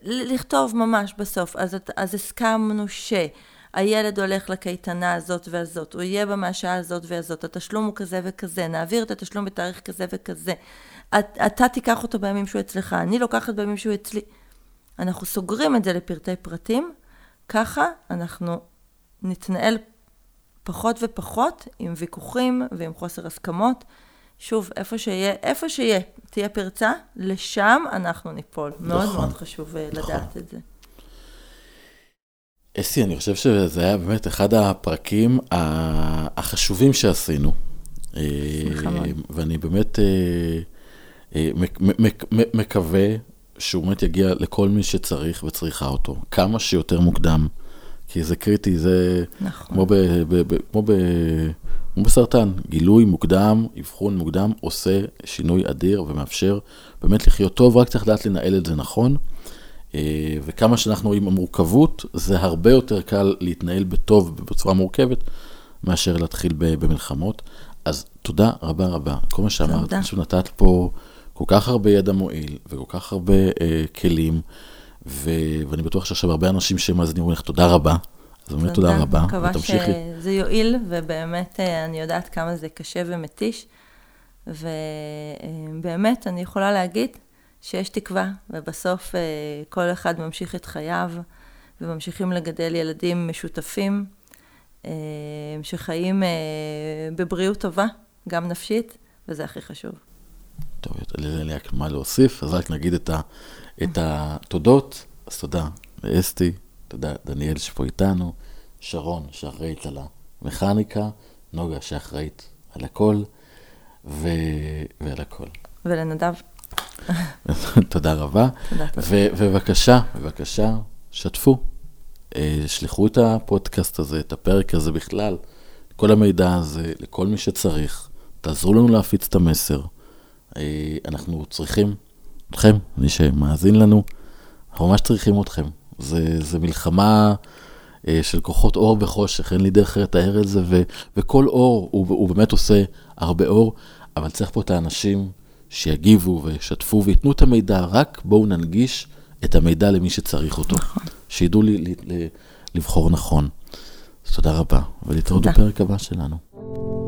לכתוב ממש בסוף, אז, אז הסכמנו שהילד הולך לקייטנה הזאת והזאת, הוא יהיה בה הזאת והזאת, התשלום הוא כזה וכזה, נעביר את התשלום בתאריך כזה וכזה. את, אתה תיקח אותו בימים שהוא אצלך, אני לוקחת בימים שהוא אצלי. אנחנו סוגרים את זה לפרטי פרטים, ככה אנחנו נתנהל פחות ופחות עם ויכוחים ועם חוסר הסכמות. שוב, איפה שיהיה, איפה שיהיה, תהיה פרצה, לשם אנחנו ניפול. מאוד נכון, מאוד חשוב אה, נכון. לדעת את זה. אסי, אני חושב שזה היה באמת אחד הפרקים החשובים שעשינו. מאוד. ואני באמת אה, מקווה שהוא באמת יגיע לכל מי שצריך וצריכה אותו, כמה שיותר מוקדם, כי זה קריטי, זה נכון. כמו, ב, ב, ב, כמו, ב, כמו בסרטן, גילוי מוקדם, אבחון מוקדם, עושה שינוי אדיר ומאפשר באמת לחיות טוב, רק צריך לדעת לנהל את זה נכון. אה, וכמה שאנחנו רואים המורכבות, זה הרבה יותר קל להתנהל בטוב ובצורה מורכבת, מאשר להתחיל במלחמות. אז תודה רבה רבה. כל מה שאמרת, פשוט נתת פה כל כך הרבה ידע מועיל וכל כך הרבה אה, כלים, ו... ואני בטוח שעכשיו הרבה אנשים שמאזינים אומרים לך תודה רבה. אז באמת תודה רבה, ותמשיכי. מקווה שזה יועיל, ובאמת אה, אני יודעת כמה זה קשה ומתיש, ובאמת אני יכולה להגיד שיש תקווה, ובסוף אה, כל אחד ממשיך את חייו, וממשיכים לגדל ילדים משותפים, אה, שחיים בבריאות טובה, גם נפשית, וזה הכי חשוב. טוב, אין לי רק מה להוסיף, אז רק נגיד את התודות. אז תודה לאסתי, תודה דניאל שפה איתנו, שרון שאחראית על המכניקה, נוגה שאחראית על הכל, ו... ועל הכל. ולנדב. [LAUGHS] תודה רבה. תודה. ובבקשה, בבקשה, שתפו. אה, שלחו את הפודקאסט הזה, את הפרק הזה בכלל, כל המידע הזה, לכל מי שצריך. תעזרו לנו להפיץ את המסר. אה, אנחנו צריכים אתכם, מי שמאזין לנו, אנחנו ממש צריכים אתכם. זה, זה מלחמה אה, של כוחות אור בחושך, אין לי דרך לתאר את זה, ו, וכל אור, הוא, הוא באמת עושה הרבה אור, אבל צריך פה את האנשים שיגיבו וישתפו וייתנו את המידע, רק בואו ננגיש את המידע למי שצריך אותו. נכון. שידעו לי, לי, לי, לבחור נכון. אז תודה רבה, ולהתראות בפרק הבא שלנו.